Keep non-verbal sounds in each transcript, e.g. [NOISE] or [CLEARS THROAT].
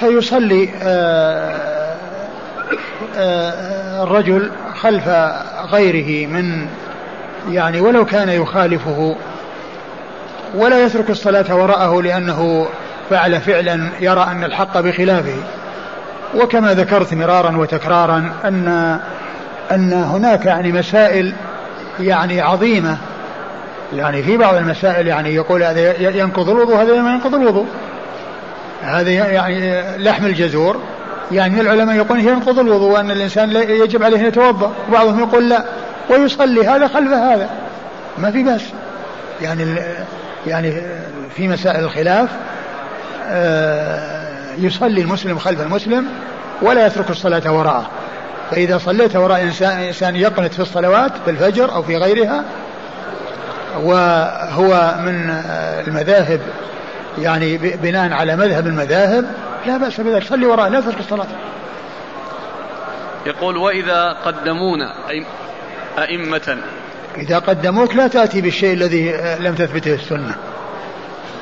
فيصلي آه، آه، الرجل خلف غيره من يعني ولو كان يخالفه ولا يترك الصلاة وراءه لأنه فعل فعلا يرى أن الحق بخلافه. وكما ذكرت مرارا وتكرارا أن أن هناك يعني مسائل يعني عظيمة يعني في بعض المسائل يعني يقول هذا ينقض الوضوء هذا ما ينقض الوضوء. هذا يعني لحم الجزور يعني العلماء يقول ينقض الوضوء وأن الإنسان يجب عليه أن يتوضأ. وبعضهم يقول لا ويصلي هذا خلف هذا. ما في بس يعني يعني في مسائل الخلاف آه، يصلي المسلم خلف المسلم ولا يترك الصلاة وراءه. فإذا صليت وراء إنسان, إنسان يقنت في الصلوات في الفجر أو في غيرها وهو من المذاهب يعني بناء على مذهب المذاهب لا بأس بذلك. صلي وراء لا تترك الصلاة. يقول وإذا قدمونا أئمة. إذا قدموك لا تأتي بالشيء الذي لم تثبته السنة.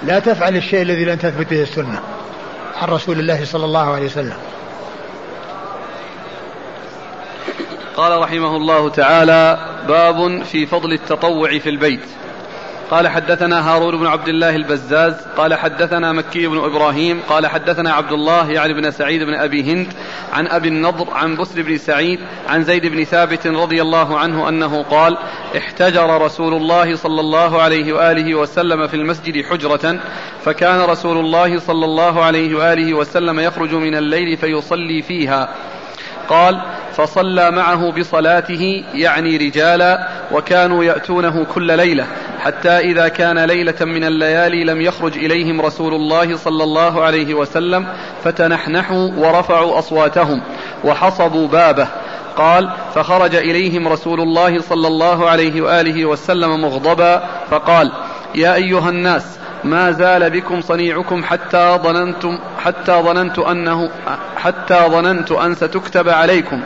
لا تفعل الشيء الذي لم تثبته السنة. عن رسول الله صلى الله عليه وسلم. قال رحمه الله تعالى باب في فضل التطوع في البيت. قال حدثنا هارون بن عبد الله البزاز قال حدثنا مكي بن إبراهيم قال حدثنا عبد الله يعني بن سعيد بن أبي هند عن أبي النضر عن بسر بن سعيد عن زيد بن ثابت رضي الله عنه أنه قال احتجر رسول الله صلى الله عليه وآله وسلم في المسجد حجرة فكان رسول الله صلى الله عليه وآله وسلم يخرج من الليل فيصلي فيها قال فصلى معه بصلاته يعني رجالا وكانوا يأتونه كل ليلة حتى إذا كان ليلة من الليالي لم يخرج إليهم رسول الله صلى الله عليه وسلم فتنحنحوا ورفعوا أصواتهم وحصبوا بابه. قال فخرج إليهم رسول الله صلى الله عليه وآله وسلم مغضبا فقال يا أيها الناس ما زال بكم صنيعكم حتى ظننتم حتى ظننت أنه حتى ظننت أن ستكتب عليكم.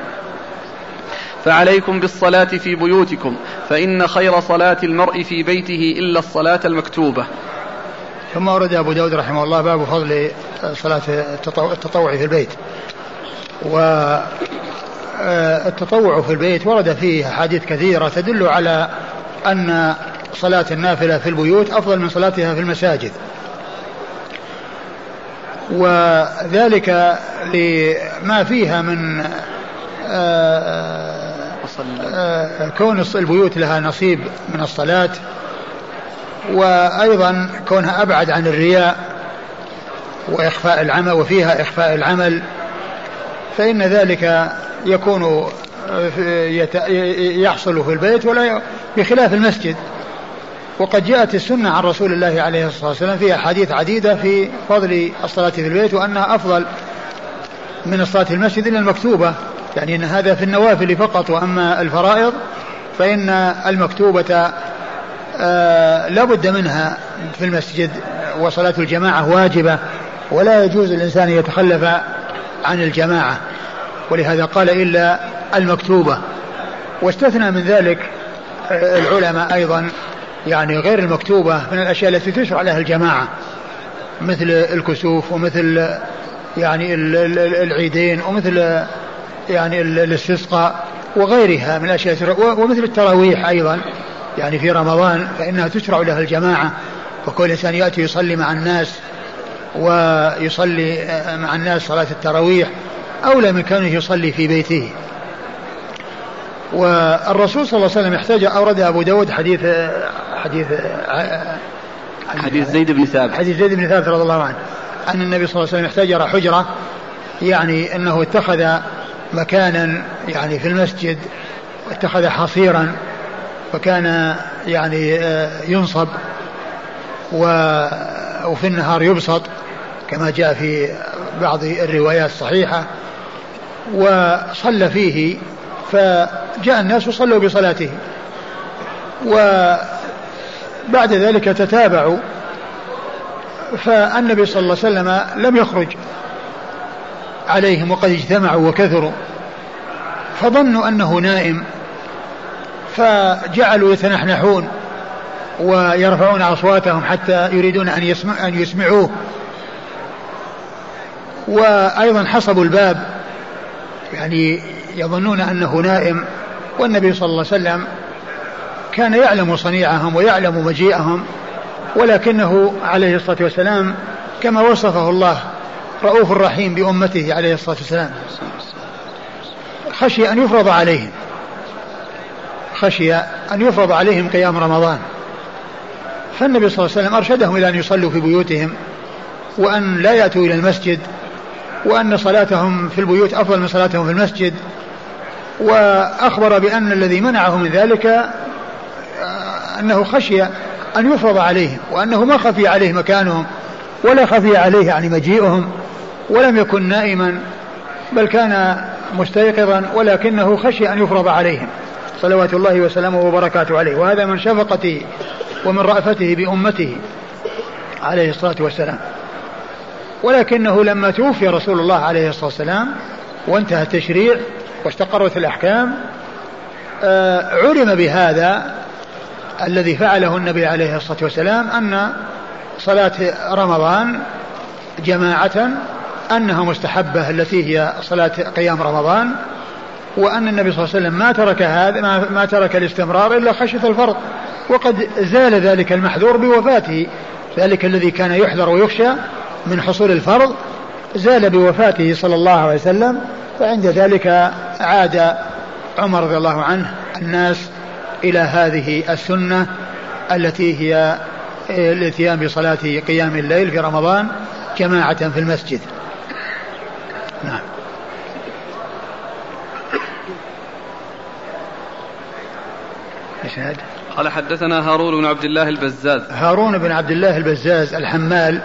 فعليكم بالصلاة في بيوتكم فإن خير صلاة المرء في بيته إلا الصلاة المكتوبة. ثم ورد أبو داود رحمه الله باب فضل صلاة التطوع في البيت. و آه، التطوع في البيت ورد فيه أحاديث كثيرة تدل على أن صلاة النافلة في البيوت أفضل من صلاتها في المساجد. وذلك لما فيها من آه، آه، كون البيوت لها نصيب من الصلاة وأيضا كونها أبعد عن الرياء وإخفاء العمل وفيها إخفاء العمل فإن ذلك يكون يحصل في البيت ولا بخلاف المسجد. وقد جاءت السنة عن رسول الله عليه الصلاة والسلام في أحاديث عديدة في فضل الصلاة في البيت وأنها أفضل من الصلاة في المسجد إلا المكتوبة. يعني أن هذا في النوافل فقط وأما الفرائض فإن المكتوبة آه لا بد منها في المسجد وصلاة الجماعة واجبة ولا يجوز الإنسان يتخلف عن الجماعة. ولهذا قال إلا المكتوبة. واستثنى من ذلك آه، العلماء أيضا يعني غير المكتوبة من الأشياء التي تشرع لها الجماعة. مثل الكسوف ومثل يعني العيدين ومثل يعني الاستسقاء وغيرها من الأشياء ومثل التراويح أيضا. يعني في رمضان فإنها تشرع لها الجماعة. وكل إنسان يأتي يصلي مع الناس ويصلي مع الناس صلاة التراويح أولى من كونه يصلي في بيته. والرسول صلى الله عليه وسلم احتاج أورد أبو داود حديث حديث حديث زيد بن ثابت. حديث زيد بن ثابت رضي الله عنه. أن النبي صلى الله عليه وسلم احتجر حجرة يعني أنه اتخذ مكانا يعني في المسجد اتخذ حصيرا وكان يعني آه، ينصب وفي النهار يبسط كما جاء في بعض الروايات الصحيحة. وصلى فيه فجاء الناس وصلوا بصلاته وبعد ذلك تتابعوا. فالنبي صلى الله عليه وسلم لم يخرج عليهم وقد اجتمعوا وكثروا. فظنوا أنه نائم. فجعلوا يتنحنحون ويرفعون أصواتهم حتى يريدون أن يسمع أن يسمعوه. وأيضا حصبوا الباب. يعني يظنون أنه نائم والنبي صلى الله عليه وسلم كان يعلم صنيعهم ويعلم مجيئهم ولكنه عليه الصلاة والسلام كما وصفه الله رؤوف رحيم بأمته عليه الصلاة والسلام. خشي أن يفرض عليهم. خشي أن يفرض عليهم قيام رمضان. فالنبي صلى الله عليه وسلم أرشدهم إلى أن يصلوا في بيوتهم وأن لا يأتوا إلى المسجد وأن صلاتهم في البيوت أفضل من صلاتهم في المسجد وأخبر بأن الذي منعه من ذلك آه، أنه خشي أن يفرض عليهم وأنه ما خفي عليه مكانهم ولا خفي عليه يعني مجيئهم ولم يكن نائما بل كان مستيقظا ولكنه خشي أن يفرض عليهم. صلوات الله وسلامه وبركاته عليه. وهذا من شفقته ومن رأفته بأمته عليه الصلاة والسلام. ولكنه لما توفي رسول الله عليه الصلاة والسلام وانتهى التشريع واستقرت الأحكام آه، علم بهذا الذي فعله النبي عليه الصلاة والسلام أن صلاة رمضان جماعة أنها مستحبة التي هي صلاة قيام رمضان وأن النبي صلى الله عليه وسلم ما ترك هذا ما, ما ترك الاستمرار إلا خشية الفرض وقد زال ذلك المحذور بوفاته ذلك الذي كان يحذر ويخشى من حصول الفرض زال بوفاته صلى الله عليه وسلم فعند ذلك عاد عمر رضي الله عنه الناس إلى هذه السنة التي هي الاتيان بصلاة قيام الليل في رمضان جماعة في المسجد. نعم. إسناد قال حدثنا هارون بن عبد الله البزاز. هارون بن عبد الله البزاز الحمال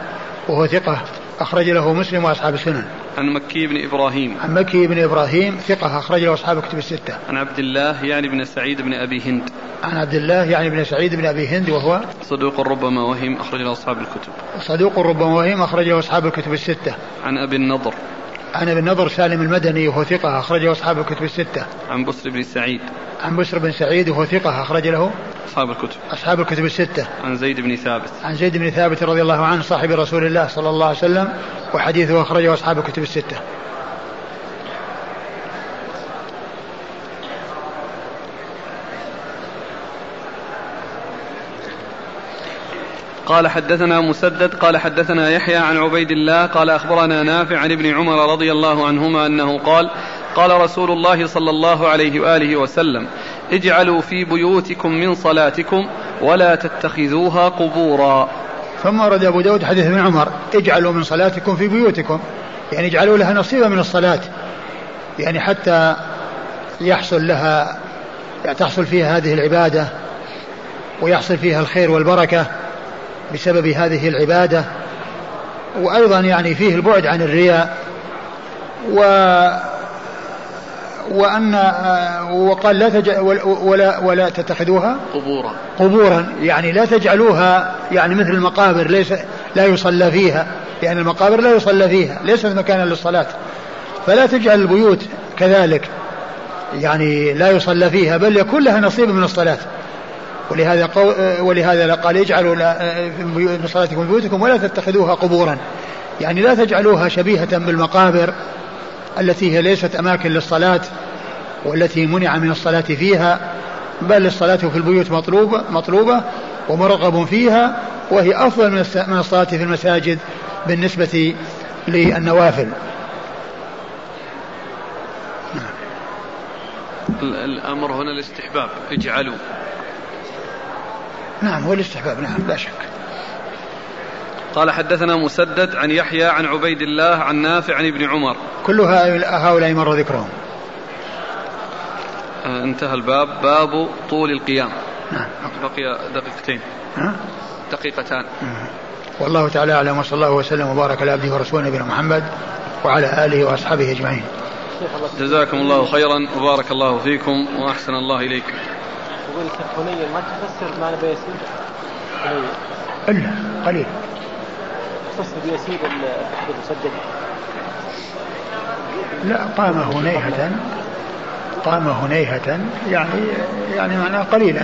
وهو ثقة أخرج له مسلم وأصحاب السنن. عن مكي بن إبراهيم. عن مكي بن إبراهيم ثقة أخرج له أصحاب الكتب الستة. عن عبد الله يعني بن سعيد بن أبي هند. عن عبد الله يعني بن سعيد بن أبي هند وهو صدوق ربما وهم أخرج له أصحاب الكتب. صدوق ربما وهم أخرج له أصحاب الكتب الستة. عن أبي النضر. عن ابي النضر سالم المدني وهو ثقة أخرج له أصحاب الكتب الستة. عن بسر بن سعيد. عن بسر بن سعيد وهو ثقة أخرج له أصحاب الكتب. أصحاب الكتب الستة. عن زيد بن ثابت. عن زيد بن ثابت رضي الله عنه صاحب رسول الله صلى الله عليه وسلم وحديثه أخرجه أصحاب الكتب الستة. قال حدثنا مسدد قال حدثنا يحيى عن عبيد الله قال أخبرنا نافع عن ابن عمر رضي الله عنهما أنه قال قال رسول الله صلى الله عليه وآله وسلم اجعلوا في بيوتكم من صلاتكم ولا تتخذوها قبورا. ثم ورد أبو داود حديث ابن عمر اجعلوا من صلاتكم في بيوتكم. يعني اجعلوا لها نصيبا من الصلاة. يعني حتى يحصل لها تحصل فيها هذه العبادة ويحصل فيها الخير والبركة. بسبب هذه العبادة وأيضا يعني فيه البعد عن الرياء و وأن وقال لا تج... ولا ولا تتخذوها قبورا. قبورا يعني لا تجعلوها يعني مثل المقابر ليس لا يصلى فيها يعني المقابر لا يصلى فيها ليست مكانا للصلاة. فلا تجعل البيوت كذلك يعني لا يصلى فيها بل يكون لها نصيب من الصلاة. ولهذا قو... ولهذا قال اجعلوا من صلاتكم في بيوتكم ولا تتخذوها قبورا. يعني لا تجعلوها شبيهة بالمقابر التي هي ليست أماكن للصلاة والتي منع من الصلاة فيها بل الصلاة في البيوت مطلوبة مطلوبة ومرغب فيها وهي أفضل من الصلاة في المساجد بالنسبة للنوافل. الأمر هنا الاستحباب اجعلوا. نعم هو الاستحباب نعم لا شك. قال حدثنا مسدد عن يحيى عن عبيد الله عن نافع عن ابن عمر. كل هؤلاء مر ذكرهم آه انتهى الباب. باب طول القيام. نعم. بقي دقيقتين؟ دقيقتان. والله تعالى أعلم وصلى الله وسلم وبارك على عبده ورسوله نبينا محمد وعلى آله وأصحابه أجمعين. جزاكم الله خيرا وبارك الله فيكم وأحسن الله اليكم يقول حنين ما تفسر ما نبي يسير إلا قليل. تفسر بيسير المسدد لا قام هنيهة. قام هنيهة يعني يعني معناه قليلا.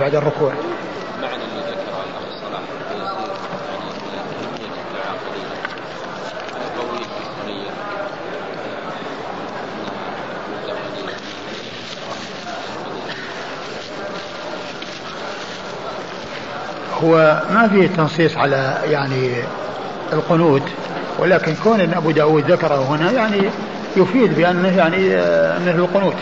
بعد الركوع. هو ما فيه تنصيص على يعني القنوت ولكن كون إن أبو داود ذكره هنا يعني يفيد بأنه يعني آه، أنه القنوت.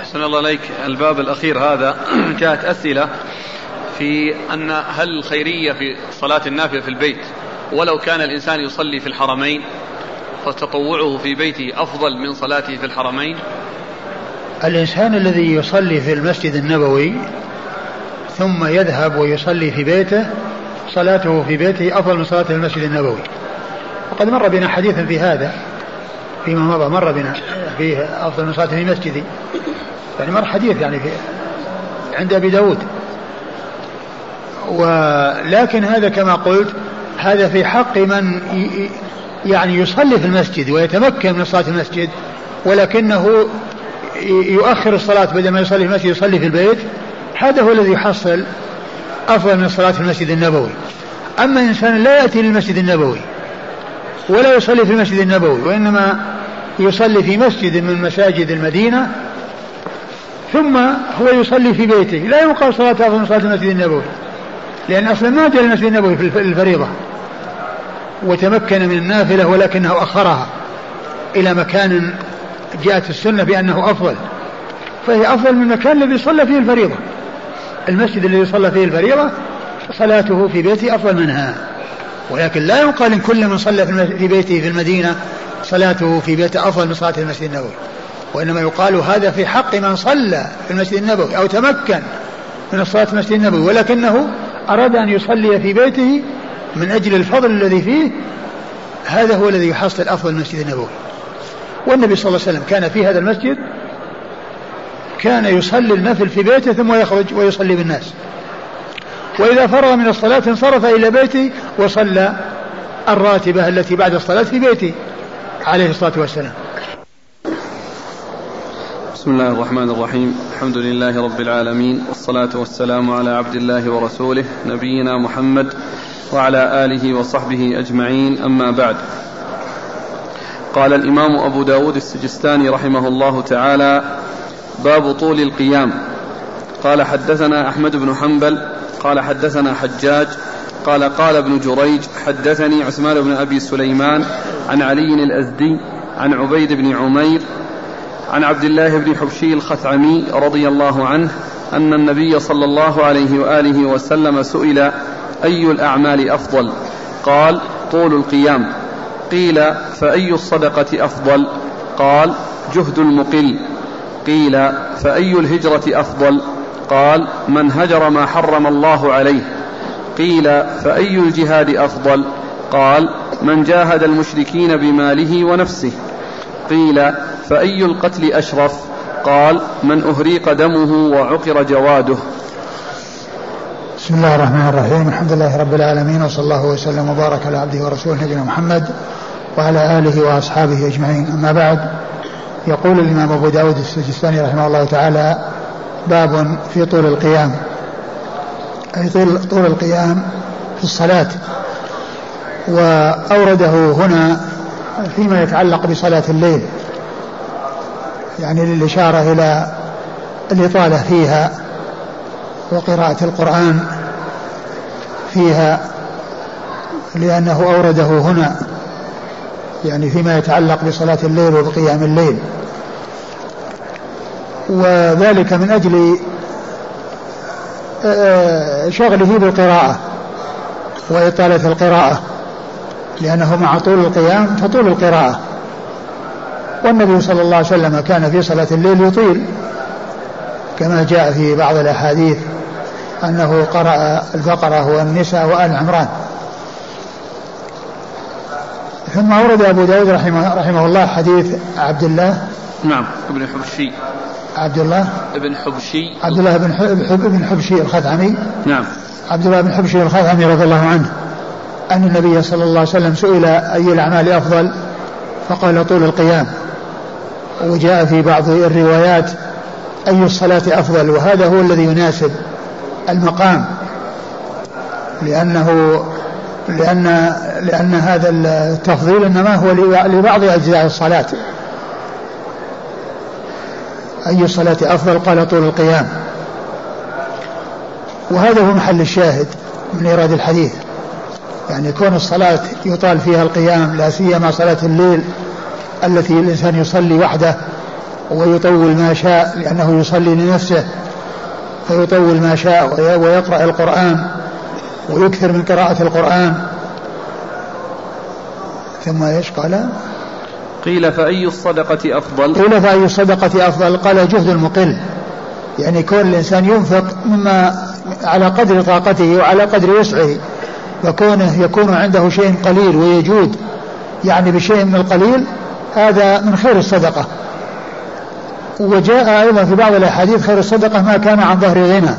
أحسن الله إليك. الباب الأخير هذا [CLEARS THROAT] جاءت أسئلة في أن هل الخيرية في صلاة النافلة في البيت ولو كان الإنسان يصلي في الحرمين فتطوعه في بيته أفضل من صلاته في الحرمين؟ الإنسان الذي يصلي في المسجد النبوي ثم يذهب ويصلي في بيته صلاته في بيته أفضل من صلاته في المسجد النبوي. وقد مر بنا حديث في هذا فيما مضى مر بنا فيه أفضل من صلاته في مسجدي. يعني مر حديث يعني في عند أبي داود. ولكن هذا كما قلت هذا في حق من يعني يصلي في المسجد ويتمكن من صلاة المسجد ولكنه يؤخر الصلاة بدل ما يصلي في المسجد يصلي في البيت. هذا هو الذي يحصل أفضل من الصلاة في المسجد النبوي. أما إنسان لا يأتي للمسجد النبوي ولا يصلي في المسجد النبوي وإنما يصلي في مسجد من مساجد المدينة ثم هو يصلي في بيته. لا يقال صلاة أفضل من صلاة المسجد النبوي لأن أصلا ما جاء المسجد النبوي في الفريضة. وتمكن من النافلة ولكنه أخرها إلى مكان جاءت السنة بأنه أفضل. فهي أفضل من المكان الذي صلى فيه الفريضة. المسجد الذي صلى فيه الفريضة صلاته في بيته أفضل منها. ولكن لا يقال إن كل من صلى في بيته في المدينة صلاته في بيته أفضل من صلاة المسجد النبوي. وإنما يقال هذا في حق من صلى في المسجد النبوي أو تمكن من الصلاة في المسجد النبوي. ولكنه أراد أن يصلي في بيته من أجل الفضل الذي فيه. هذا هو الذي يحصل أفضل المسجد النبوي. والنبي صلى الله عليه وسلم كان في هذا المسجد كان يصلي النفل في بيته ثم يخرج ويصلي بالناس. وإذا فرغ من الصلاة انصرف إلى بيته وصلى الراتبة التي بعد الصلاة في بيته عليه الصلاة والسلام. بسم الله الرحمن الرحيم. الحمد لله رب العالمين والصلاة والسلام على عبد الله ورسوله نبينا محمد وعلى آله وصحبه أجمعين. أما بعد قال الإمام أبو داود السجستاني رحمه الله تعالى باب طول القيام. قال حدثنا أحمد بن حنبل قال حدثنا حجاج قال قال ابن جريج حدثني عثمان بن أبي سليمان عن علي الأزدي عن عبيد بن عمير عن عبد الله بن حبشي الخثعمي رضي الله عنه أن النبي صلى الله عليه وآله وسلم سئل أي الأعمال أفضل؟ قال طول القيام. قيل فأي الصدقة أفضل؟ قال جهد المقل. قيل فأي الهجرة أفضل؟ قال من هجر ما حرم الله عليه. قيل فأي الجهاد أفضل؟ قال من جاهد المشركين بماله ونفسه. قيل فأي القتل أشرف؟ قال من أهريق دمه وعقر جواده. بسم الله الرحمن الرحيم. الحمد لله رب العالمين وصلى الله وسلم وبارك على عبده ورسوله نبينا محمد وعلى آله وأصحابه أجمعين. أما بعد يقول الإمام أبو داود السجستاني رحمه الله تعالى باب في طول القيام. أي طول, طول القيام في الصلاة. وأورده هنا فيما يتعلق بصلاة الليل. يعني للإشارة إلى الإطالة فيها وقراءة القرآن. فيها لأنه أورده هنا يعني فيما يتعلق بصلاة الليل وبقيام الليل. وذلك من أجل آه، شغله بالقراءة وإطالة القراءة لأنه مع طول القيام تطول القراءة. والنبي صلى الله عليه وسلم كان في صلاة الليل يطيل كما جاء في بعض الأحاديث. أنه قرأ البقرة والنساء وآل عمران. ثم أورد أبو داود رحمه, رحمه الله حديث عبد الله نعم ابن حبشي. عبد الله ابن حبشي. عبد الله بن حب بن حبشي الخثعمي نعم. عبد الله بن حبشي الخثعمي رضي الله عنه. أن النبي صلى الله عليه وسلم سئل أي الأعمال أفضل؟ فقال طول القيام. وجاء في بعض الروايات أي الصلاة أفضل؟ وهذا هو الذي يناسب. المقام. لأنه لأن لأن هذا التفضيل إنما هو لبعض أجزاء الصلاة. أي الصلاة أفضل قال طول القيام. وهذا هو محل الشاهد من إيراد الحديث. يعني كون الصلاة يطال فيها القيام لا سيما صلاة الليل التي الإنسان يصلي وحده ويطول ما شاء لأنه يصلي لنفسه. فيطول ما شاء ويقرأ القرآن ويكثر من قراءة القرآن ثم إيش قال؟ قيل فأي الصدقة أفضل؟ قيل فأي الصدقة أفضل؟ قال جهد المقل يعني كون الإنسان ينفق مما على قدر طاقته وعلى قدر وسعه وكونه يكون عنده شيء قليل ويجود يعني بشيء من القليل هذا من خير الصدقة وجاء أيضا في بعض الأحاديث خير الصدقة ما كان عن ظهر غنى.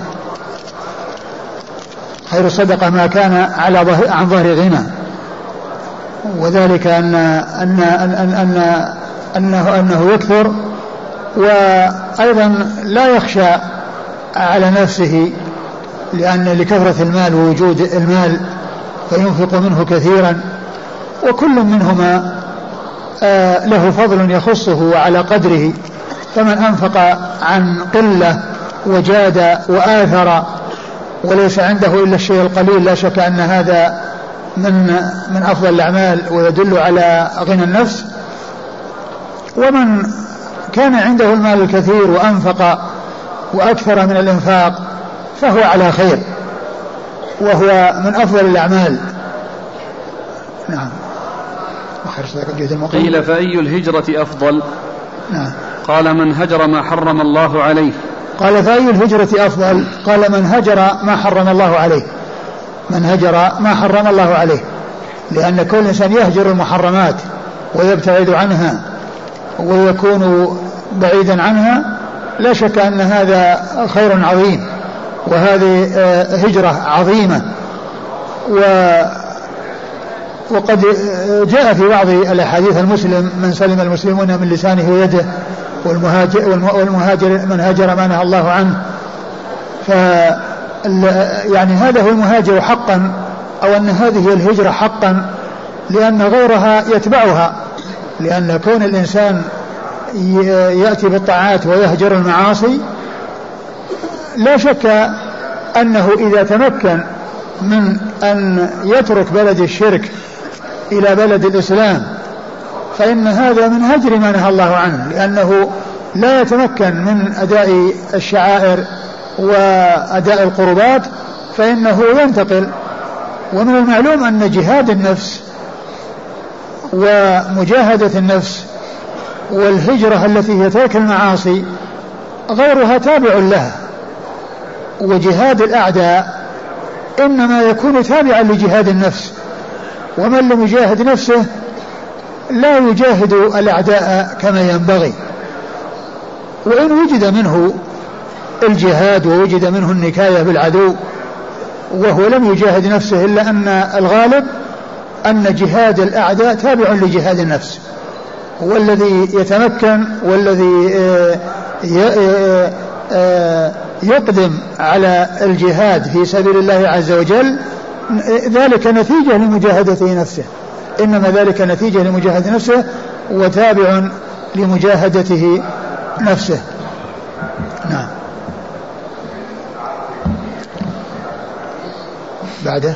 خير الصدقة ما كان على ظهر عن ظهر غنى. وذلك أن أن أن أن, أن أنه أنه يكثر وأيضا لا يخشى على نفسه لأن لكثرة المال ووجود المال فينفق منه كثيرا. وكل منهما آه، له فضل يخصه على قدره. فمن أنفق عن قلة وجاد وآثر وليس عنده إلا الشيء القليل لا شك أن هذا من من أفضل الأعمال ويدل على غنى النفس. ومن كان عنده المال الكثير وأنفق وأكثر من الإنفاق فهو على خير وهو من أفضل الأعمال. نعم. وخير صدقة قيل فأي الهجرة أفضل؟ نعم. قال من هجر ما حرم الله عليه. قال فأي الهجرة أفضل؟ قال من هجر ما حرم الله عليه. من هجر ما حرم الله عليه. لأن كل إنسان يهجر المحرمات ويبتعد عنها ويكون بعيدا عنها لا شك أن هذا خير عظيم. وهذه آه، هجرة عظيمة. و وقد آه، جاء في بعض الأحاديث المسلم من سلم المسلمون من لسانه ويده والمهاجر, والمهاجر من هاجر ما نهى الله عنه. ف يعني هذا هو المهاجر حقا أو أن هذه هي الهجرة حقا لأن غيرها يتبعها. لأن كون الإنسان يأتي بالطاعات ويهجر المعاصي لا شك أنه إذا تمكن من أن يترك بلد الشرك إلى بلد الإسلام فإن هذا من هجر ما نهى الله عنه لأنه لا يتمكن من أداء الشعائر وأداء القربات فإنه ينتقل. ومن المعلوم أن جهاد النفس ومجاهدة النفس والهجرة التي هي ترك المعاصي غيرها تابع لها. وجهاد الأعداء إنما يكون تابعا لجهاد النفس. ومن لم يجاهد نفسه لا يجاهد الأعداء كما ينبغي. وإن وجد منه الجهاد ووجد منه النكاية بالعدو وهو لم يجاهد نفسه إلا أن الغالب أن جهاد الأعداء تابع لجهاد النفس. والذي يتمكن والذي آه، آه، آه، يقدم على الجهاد في سبيل الله عز وجل ذلك نتيجة لمجاهدة نفسه. إنما ذلك نتيجة لمجاهدة نفسه وتابع لمجاهدته نفسه. نعم. بعده.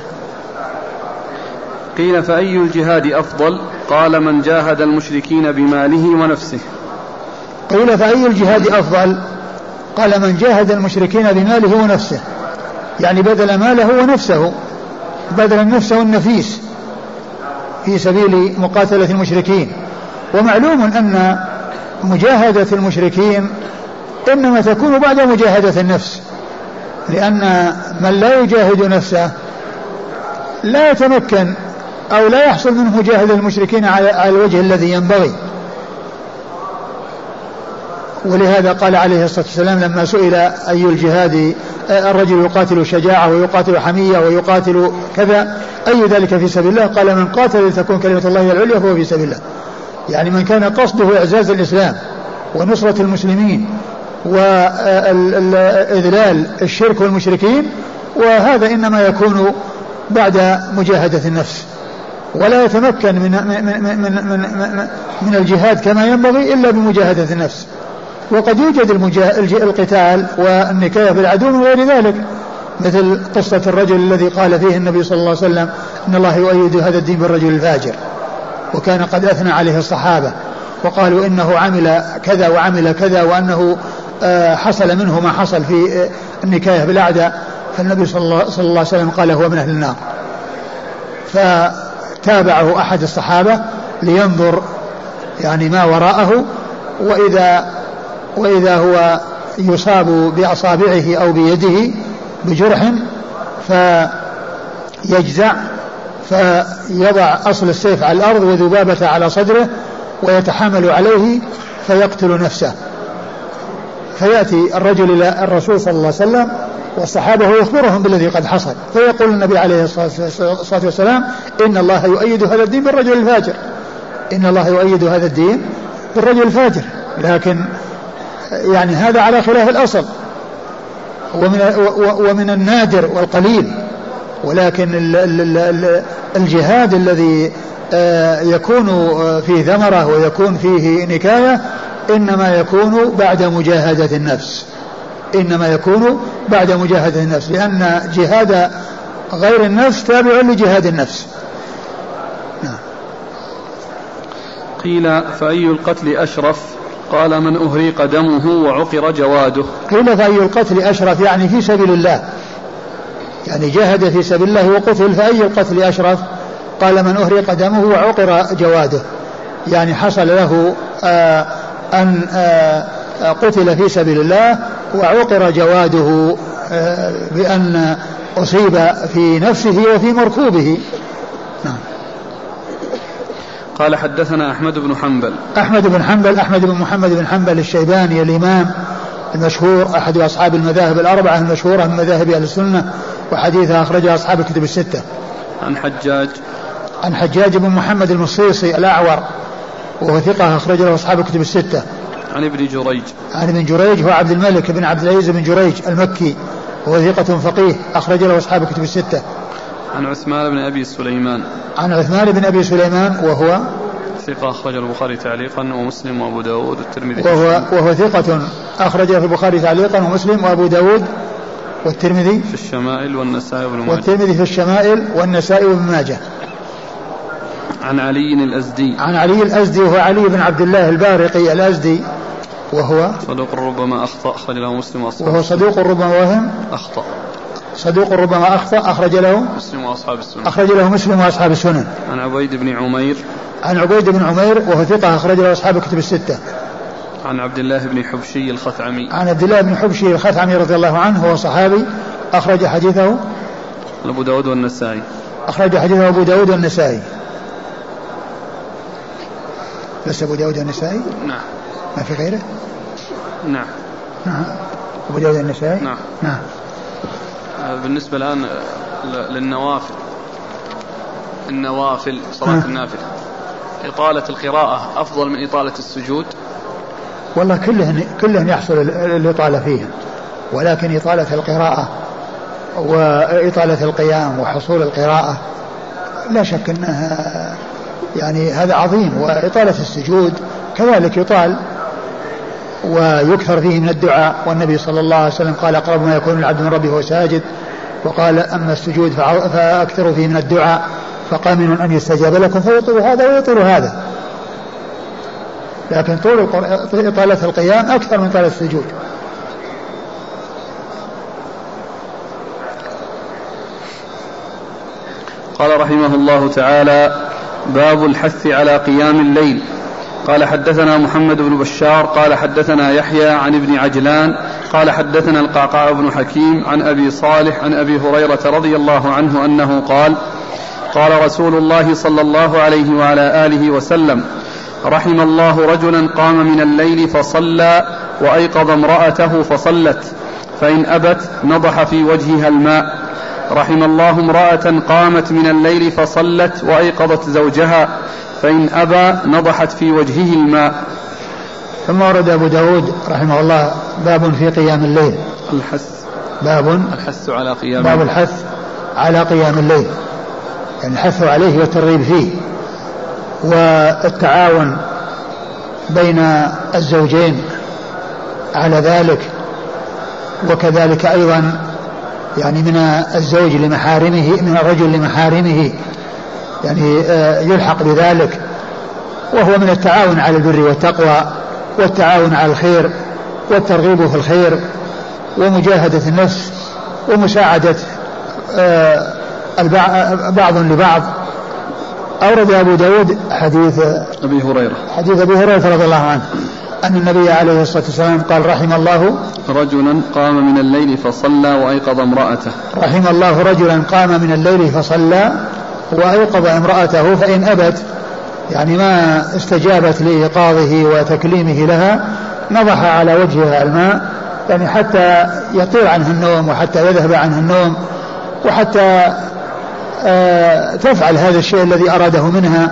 قيل فأي الجهاد أفضل؟ قال من جاهد المشركين بماله ونفسه. قيل فأي الجهاد أفضل؟ قال من جاهد المشركين بماله ونفسه. يعني بدل ماله ونفسه. بدل نفسه النفيس. في سبيل مقاتلة المشركين. ومعلوم أن مجاهدة المشركين إنما تكون بعد مجاهدة النفس لأن من لا يجاهد نفسه لا يتمكن أو لا يحصل منه مجاهدة المشركين على الوجه الذي ينبغي. ولهذا قال عليه الصلاة والسلام لما سئل أي الجهاد الرجل يقاتل شجاعة ويقاتل حمية ويقاتل كذا أي ذلك في سبيل الله؟ قال من قاتل لتكون كلمة الله العليا فهو في سبيل الله. يعني من كان قصده إعزاز الإسلام ونصرة المسلمين وإذلال الشرك والمشركين وهذا إنما يكون بعد مجاهدة النفس. ولا يتمكن من من من من, من, من الجهاد كما ينبغي إلا بمجاهدة النفس. وقد يوجد. القتال والنكاية بالعدو من غير ذلك مثل قصة الرجل الذي قال فيه النبي صلى الله عليه وسلم إن الله يؤيد هذا الدين بالرجل الفاجر وكان قد أثنى عليه الصحابة وقالوا إنه عمل كذا وعمل كذا وأنه آه، حصل منه ما حصل في آه، النكاية بالأعداء فالنبي صلى الله, صلى الله عليه وسلم قال هو من أهل النار فتابعه أحد الصحابة لينظر يعني ما وراءه وإذا وإذا هو يصاب بأصابعه أو بيده بجرح فيجزع فيضع أصل السيف على الأرض وذبابة على صدره ويتحامل عليه فيقتل نفسه. فيأتي الرجل إلى الرسول صلى الله عليه وسلم والصحابة ويخبرهم بالذي قد حصل. فيقول النبي عليه الصلاة والسلام إن الله يؤيد هذا الدين بالرجل الفاجر. إن الله يؤيد هذا الدين بالرجل الفاجر. لكن يعني هذا على خلاف الأصل. ومن ومن النادر والقليل. ولكن الجهاد الذي آه، يكون فيه ثمرة ويكون فيه نكاية إنما يكون بعد مجاهدة النفس. إنما يكون بعد مجاهدة النفس. لأن جهاد غير النفس تابع لجهاد النفس. نعم. قيل فأي القتل أشرف؟ قال من أهريق دمه وعقر جواده. قيل فأي القتل أشرف يعني في سبيل الله. يعني جاهد في سبيل الله وقتل فأي القتل أشرف؟ قال من أهريق دمه وعقر جواده. يعني حصل له آه أن آه قتل في سبيل الله وعقر جواده آه بأن أصيب في نفسه وفي مركوبه. نعم. قال حدثنا أحمد بن حنبل. أحمد بن حنبل أحمد بن محمد بن حنبل الشيباني الإمام المشهور أحد أصحاب المذاهب الأربعة المشهورة من مذاهب أهل السنة وحديثها أخرجها أصحاب الكتب الستة. عن حجاج. عن حجاج بن محمد المصيصي الأعور وهو ثقة أخرج له أصحاب الكتب الستة. عن ابن جريج. عن ابن جريج هو عبد الملك بن عبد العزيز بن جريج المكي وهو ثقة فقيه أخرج له أصحاب الكتب الستة. عن عثمان بن أبي سليمان. عن عثمان بن أبي سليمان وهو ثقة أخرج البخاري تعليقا ومسلم وأبو داود والترمذي. وهو, وهو ثقة أخرجه في البخاري تعليقا ومسلم وأبو داود والترمذي. في الشمائل والنسائي وابن ماجه. والترمذي في الشمائل والنسائي وابن ماجه. عن علي الأزدي. عن علي الأزدي وهو علي بن عبد الله البارقي الأزدي وهو صدوق ربما أخطأ أخرج له مسلم وأصحاب وهو صدوق ربما وهم. أخطأ. صدوق ربما أخطأ أخرج له مسلم وأصحاب السنن. أخرج له مسلم وأصحاب السنن. عن عبيد بن عمير. عن عبيد بن عمير وهو ثقة أخرج له أصحاب الكتب الستة. عن عبد الله بن حبشي الخثعمي. عن عبد الله بن حبشي الخثعمي رضي الله عنه هو صحابي أخرج حديثه. أبو داود والنسائي. أخرج حديثه أبو داود والنسائي. بس أبو داود والنسائي؟ نعم. ما في غيره؟ نعم. نعم. أبو داود والنسائي؟ نعم. نعم. بالنسبة الآن للنوافل. النوافل صلاة نعم. النافلة. إطالة القراءة أفضل من إطالة السجود؟ والله كله كله يحصل الإطالة فيها. ولكن إطالة القراءة وإطالة القيام وحصول القراءة لا شك أنها يعني هذا عظيم. وإطالة السجود كذلك يطال ويكثر فيه من الدعاء. والنبي صلى الله عليه وسلم قال أقرب ما يكون العبد من ربه وهو ساجد. وقال أما السجود فأكثروا فيه من الدعاء. فقامن أن يستجاب لكم فيطول هذا ويطول هذا. لكن طول إطالة القيام أكثر من طالة السجود. قال رحمه الله تعالى باب الحث على قيام الليل. قال حدثنا محمد بن بشار قال حدثنا يحيى عن ابن عجلان قال حدثنا القعقاع بن حكيم عن أبي صالح عن أبي هريرة رضي الله عنه أنه قال قال رسول الله صلى الله عليه وعلى آله وسلم رحم الله رجلا قام من الليل فصلى وأيقظ امرأته فصلت فإن أبت نضح في وجهها الماء. رحم الله امرأة قامت من الليل فصلت وأيقظت زوجها فإن أبى نضحت في وجهه الماء. ثم ورد أبو داود رحمه الله باب في قيام الليل. الحث. باب الحث على قيام باب الحث على قيام الليل. يعني الحث عليه والترغيب فيه. والتعاون بين الزوجين على ذلك. وكذلك أيضا يعني من الزوج لمحارمه من الرجل لمحارمه يعني آه، يلحق بذلك. وهو من التعاون على البر والتقوى والتعاون على الخير والترغيب في الخير ومجاهدة النفس ومساعدة آه، بعض لبعض. أورد أبو داود حديث أبي هريرة. حديث أبي هريرة رضي الله عنه. أن النبي عليه الصلاة والسلام قال رحم الله رجلا قام من الليل فصلى وأيقظ امرأته. رحم الله رجلا قام من الليل فصلى وأيقظ امرأته فإن أبت يعني ما استجابت لإيقاظه وتكليمه لها نضح على وجهها الماء يعني حتى يطير عنه النوم وحتى يذهب عنه النوم وحتى آه تفعل هذا الشيء الذي أراده منها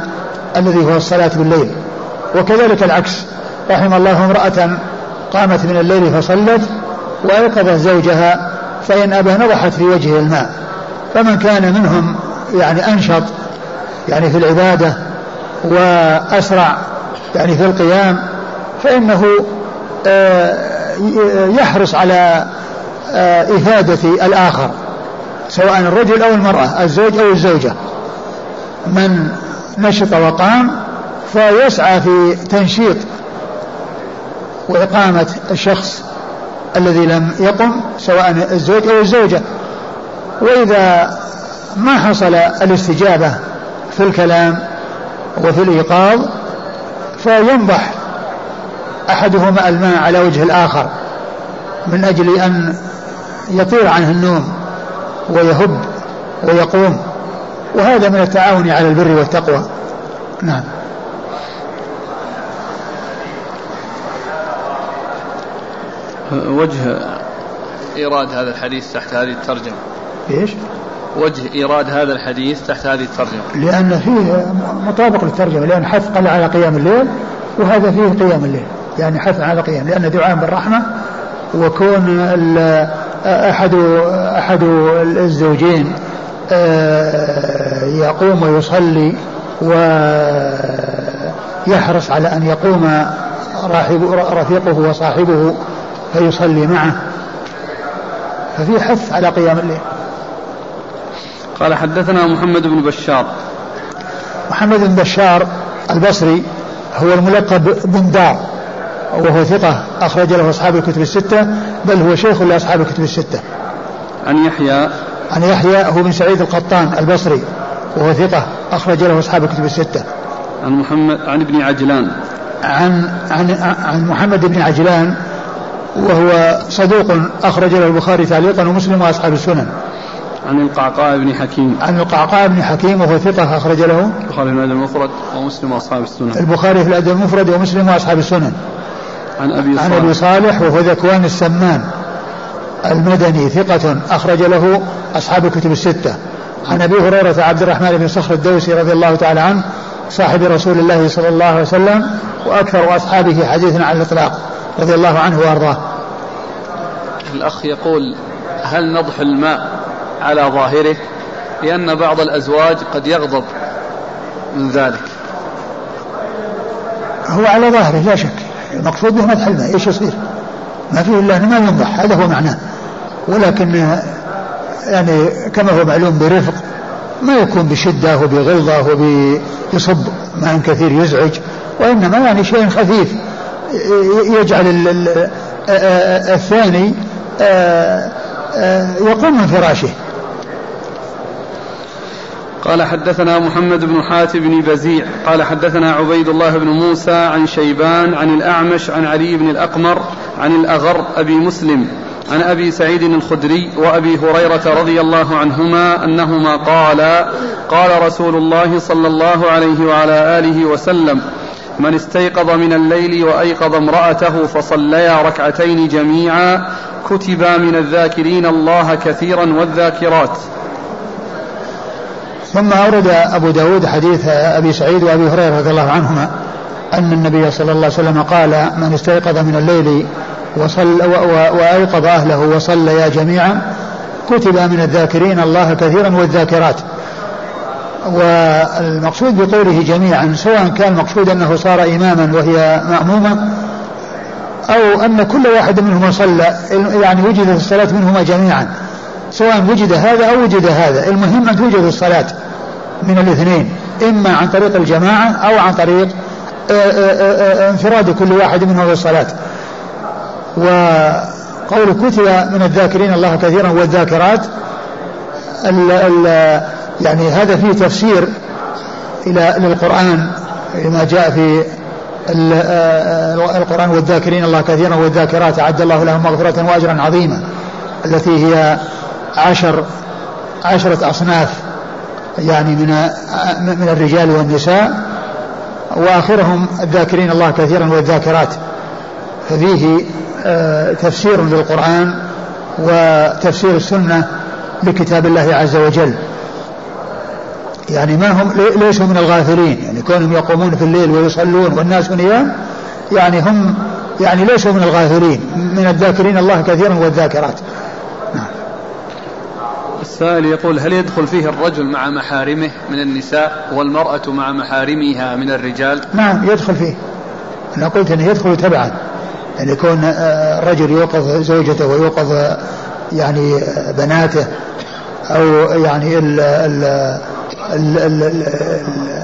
الذي هو الصلاة بالليل. وكذلك العكس رحم الله امرأة قامت من الليل فصلت وأيقظت زوجها فإن أبى نضحت في وجهه الماء. فمن كان منهم يعني أنشط يعني في العبادة وأسرع يعني في القيام فإنه آه، يحرص على آه، إفادة الآخر سواء الرجل أو المرأة الزوج أو الزوجة. من نشط وقام فيسعى في تنشيط وإقامة الشخص الذي لم يقم سواء الزوج أو الزوجة. وإذا ما حصل الاستجابة في الكلام وفي الإيقاظ فينضح أحدهما الماء على وجه الآخر من أجل أن يطير عنه النوم ويهب ويقوم وهذا من التعاون على البر والتقوى. نعم. وجه إيراد هذا الحديث تحت هذه الترجمة. إيش؟ وجه إيراد هذا الحديث تحت هذه الترجمة. لأن فيه مطابق للترجمة لأن حث قال على قيام الليل وهذا فيه قيام الليل. يعني حث على قيام لأن دعاء بالرحمة وكون أحد أحد الزوجين آه، يقوم ويصلي ويحرص على أن يقوم رفيقه وصاحبه فيصلي معه. ففي حث على قيام الليل. قال حدثنا محمد بن بشار. محمد بن بشار البصري هو الملقب بن دار وهو ثقة أخرج له أصحاب الكتب الستة بل هو شيخ لأصحاب الكتب الستة. عن يحيى. عن يحيى هو بن سعيد القطان البصري وهو ثقة أخرج له أصحاب الكتب الستة. عن محمد عن ابن عجلان. عن عن عن محمد بن عجلان وهو صدوق أخرج له البخاري تعليقا ومسلم وأصحاب السنن. عن القعقاع بن حكيم. عن القعقاع بن حكيم وهو ثقة أخرج له البخاري في الأدب المفرد ومسلم وأصحاب السنن. البخاري في الأدب المفرد ومسلم وأصحاب السنن. عن أبي صالح عن أبي صالح. وهو ذكوان السمان. المدني ثقة أخرج له أصحاب الكتب الستة. عن أبي هريرة عبد الرحمن بن صخر الدوسي رضي الله تعالى عنه صاحب رسول الله صلى الله عليه وسلم وأكثر أصحابه حديثا على الإطلاق رضي الله عنه وأرضاه. الأخ يقول هل نضح الماء على ظاهره لأن بعض الأزواج قد يغضب من ذلك. هو على ظاهره لا شك. المقصود به مدح الماء. إيش يصير؟ ما فيه إلا ما ينضح. هذا هو معناه. ولكن يعني كما هو معلوم برفق ما يكون بشدة وبغلظة وبيصب. ماء كثير يزعج وإنما يعني شيء خفيف. يجعل الثاني يقوم من فراشه. قال حدثنا محمد بن حاتم بن بزيع قال حدثنا عبيد الله بن موسى عن شيبان عن الأعمش عن علي بن الأقمر عن الأغر أبي مسلم عن أبي سعيد الخدري وأبي هريرة رضي الله عنهما أنهما قالا قال رسول الله صلى الله عليه وعلى آله وسلم من استيقظ من الليل وأيقظ امرأته فصليا ركعتين جميعا كتبا من الذاكرين الله كثيرا والذاكرات. ثم أورد أبو داود حديث أبي سعيد وأبي هريرة رضي الله عنهما أن النبي صلى الله عليه وسلم قال من استيقظ من الليل وصل وأيقظ أهله وصليا جميعا كتب من الذاكرين الله كثيرا والذاكرات. والمقصود بقوله جميعا سواء كان المقصود أنه صار إماما وهي مأمومة أو أن كل واحد منهما صلى يعني وجدت الصلاة منهما جميعا. سواء وجد هذا أو وجد هذا. المهم أن توجد الصلاة من الاثنين إما عن طريق الجماعة أو عن طريق آه، آه، آه، انفراد كل واحد منهم بالصلاة وقول كتب من الذاكرين الله كثيرا والذاكرات ال ال يعني هذا فيه تفسير إلى للقرآن ما جاء في القرآن والذاكرين الله كثيرا والذاكرات أعد الله لهم مغفرة وأجرا عظيما التي هي عشر عشرة أصناف يعني من من الرجال والنساء وآخرهم الذاكرين الله كثيرا والذاكرات. ففيه آه، تفسير للقرآن وتفسير السنة لكتاب الله عز وجل. يعني ما هم ليسوا من الغافلين. يعني كونهم يقومون في الليل ويصلون والناس نيام يعني هم يعني ليسوا من الغافلين من الذاكرين الله كثيرا والذاكرات. السائل يقول هل يدخل فيه الرجل مع محارمه من النساء والمرأة مع محارمها من الرجال؟ نعم يدخل فيه. أنا قلت أنه يدخل تبعا. يعني يكون آه، الرجل يوقظ زوجته ويوقظ آه، يعني آه، بناته أو يعني ال ال ال ال ال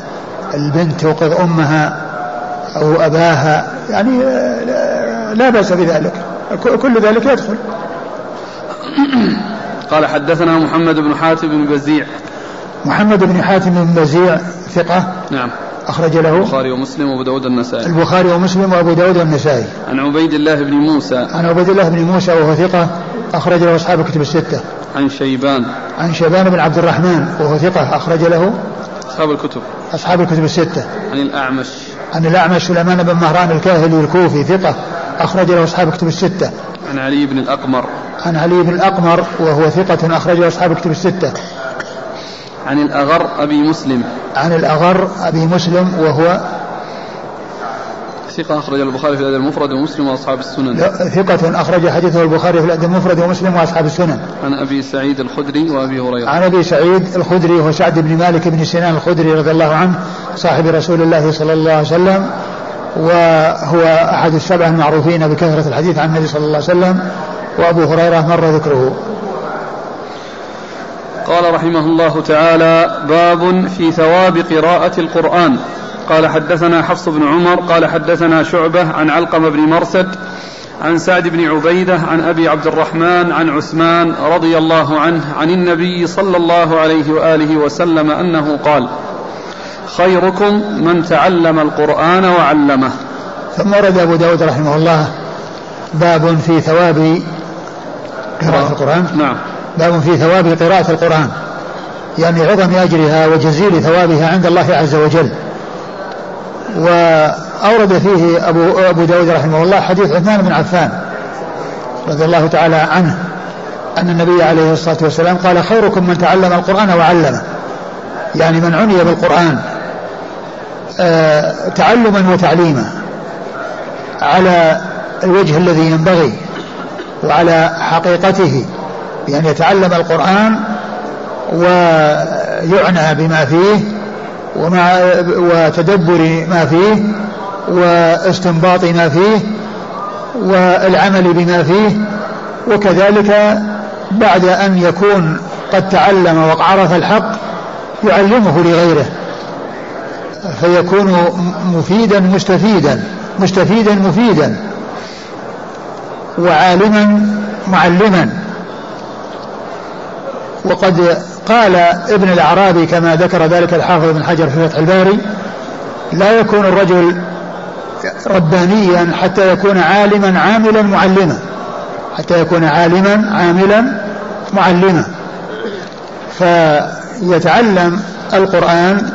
البنت توقظ أمها أو أباها. يعني لا بأس بذلك. كل ذلك يدخل. [COUGHS] قال حدثنا محمد بن حاتم بن بزيع. محمد بن حاتم بن بزيع ثقة. نعم. أخرج له البخاري ومسلم وأبو داود النسائي البخاري ومسلم وأبو داود النسائي عن عبيد الله بن موسى. عن عبيد الله بن موسى وهو ثقة أخرج له أصحاب الكتب الستة. عن شيبان. عن شيبان بن عبد الرحمن وهو ثقة أخرج له أصحاب الكتب. أصحاب الكتب الستة. عن الأعمش. عن الأعمش سليمان بن مهران الكاهلي الكوفي ثقة أخرج له أصحاب الكتب الستة. عن علي بن الأقمر. عن علي بن الأقمر وهو ثقة أخرجه أصحاب الكتب الستة. عن الأغر أبي مسلم. عن الأغر أبي مسلم وهو ثقة أخرج البخاري في الأدب المفرد ومسلم وأصحاب السنن. ثقة أخرج حديثه البخاري في الأدب المفرد ومسلم وأصحاب السنن. عن أبي سعيد الخدري وأبي هريرة. عن أبي سعيد الخدري وهو سعد بن مالك بن سنان الخدري رضي الله عنه صاحب رسول الله صلى الله عليه وسلم وهو أحد السبعة المعروفين بكثرة الحديث عن النبي صلى الله عليه وسلم. وأبو هريرة مر ذكره. قال رحمه الله تعالى باب في ثواب قراءة القرآن. قال حدثنا حفص بن عمر قال حدثنا شعبة عن علقم بن مرسد عن سعد بن عبيدة عن أبي عبد الرحمن عن عثمان رضي الله عنه عن النبي صلى الله عليه وآله وسلم أنه قال خيركم من تعلم القرآن وعلمه. ثم ورد أبو داود رحمه الله باب في ثواب قراءة القرآن؟ نعم. باب في ثواب قراءة القرآن. يعني عظم أجرها وجزيل ثوابها عند الله عز وجل. وأورد فيه أبو, أبو داود رحمه الله حديث عثمان بن عفان رضي الله تعالى عنه أن النبي عليه الصلاة والسلام قال خيركم من تعلم القرآن وعلمه. يعني من عني بالقرآن آه تعلما وتعليما على الوجه الذي ينبغي. وعلى حقيقته بأن يتعلم القرآن ويعنى بما فيه ومع وتدبر ما فيه واستنباط ما فيه والعمل بما فيه وكذلك بعد أن يكون قد تعلم وعرف الحق يعلمه لغيره فيكون مفيدا مستفيدا مستفيدا مفيدا. وعالما معلما. وقد قال ابن الأعرابي كما ذكر ذلك الحافظ بن حجر في فتح الباري لا يكون الرجل ربانيا حتى يكون عالما عاملا معلما. حتى يكون عالما عاملا معلما. فيتعلم القرآن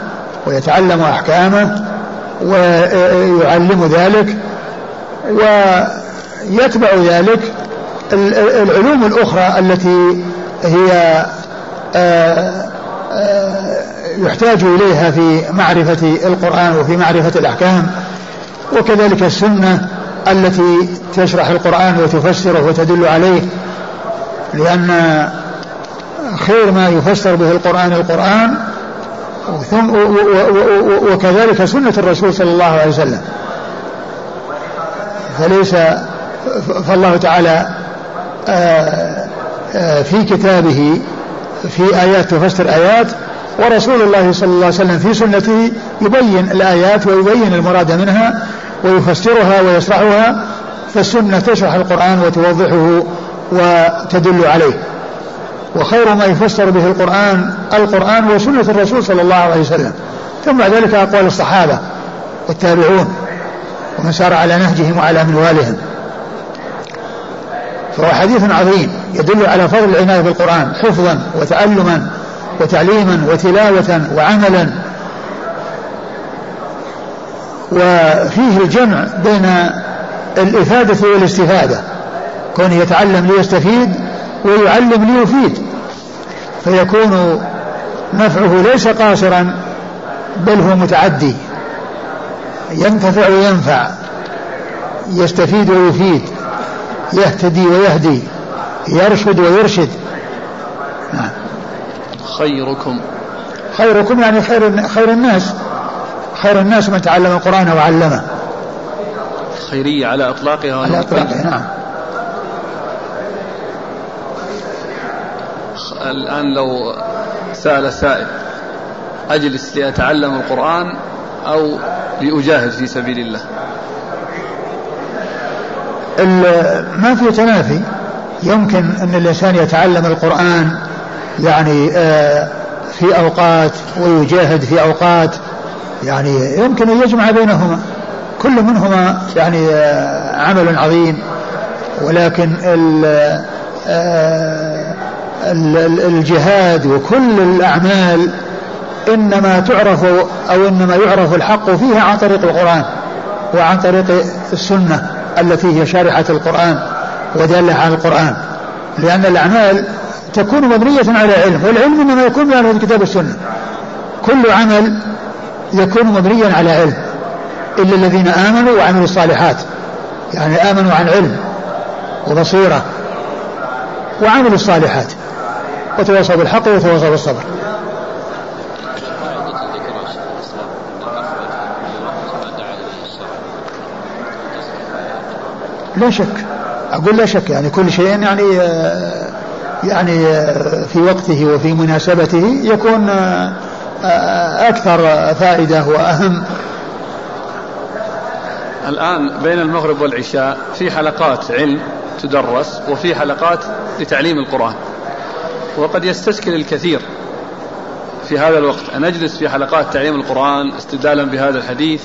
ويتعلم أحكامه ويعلم ذلك ويتبع ذلك العلوم الأخرى التي هي آه، آه، يحتاج إليها في معرفة القرآن وفي معرفة الأحكام وكذلك السنة التي تشرح القرآن وتفسره وتدل عليه لأن خير ما يفسر به القرآن القرآن ثم وكذلك سنة الرسول صلى الله عليه وسلم. فليس فالله تعالى آه، آه، في كتابه في آيات تفسر آيات ورسول الله صلى الله عليه وسلم في سنته يبين الآيات ويبين المراد منها ويفسرها ويشرحها فالسنة تشرح القرآن وتوضحه وتدل عليه. وخير ما يفسر به القرآن القرآن وسنة الرسول صلى الله عليه وسلم. ثم بعد ذلك أقوال الصحابة والتابعون ومن سار على نهجهم وعلى منوالهم فهو حديث عظيم يدل على فضل العناية بالقرآن حفظا وتعلما وتعليما وتلاوة وعملا. وفيه الجمع بين الإفادة والاستفادة كونه يتعلم ليستفيد ويعلم ليفيد. فيكون نفعه ليس قاصرا بل هو متعدي ينتفع وينفع يستفيد ويفيد. يهتدي ويهدي يرشد ويرشد. نعم خيركم. خيركم يعني خير خير الناس. خير الناس من تعلم القرآن وعلمه. خيرية على إطلاقها على إطلاقها نعم. الآن لو سأل سائل أجلس لأتعلم القرآن أو لأجاهد في سبيل الله؟ ما في تنافي. يمكن أن الإنسان يتعلم القرآن يعني آه، في أوقات ويجاهد في أوقات يعني يمكن أن يجمع بينهما. كل منهما يعني آه، عمل عظيم. ولكن آه، الجهاد وكل الأعمال إنما تعرف أو إنما يعرف الحق فيها عن طريق القرآن وعن طريق السنة. التي هي شارحة القرآن ودالة على القرآن لأن الأعمال تكون مبنية على علم والعلم إنما يكون على الكتاب والسنة. كل عمل يكون مبنيا على علم إلا الذين آمنوا وعملوا الصالحات يعني آمنوا عن علم وبصيرة وعملوا الصالحات وتواصوا بالحق وتواصوا بالصبر. لا شك. أقول لا شك يعني كل شيء يعني يعني في وقته وفي مناسبته يكون أكثر فائدة وأهم. الآن بين المغرب والعشاء في حلقات علم تدرس وفي حلقات لتعليم القرآن. وقد يستشكل الكثير في هذا الوقت أن أجلس في حلقات تعليم القرآن استدلالا بهذا الحديث.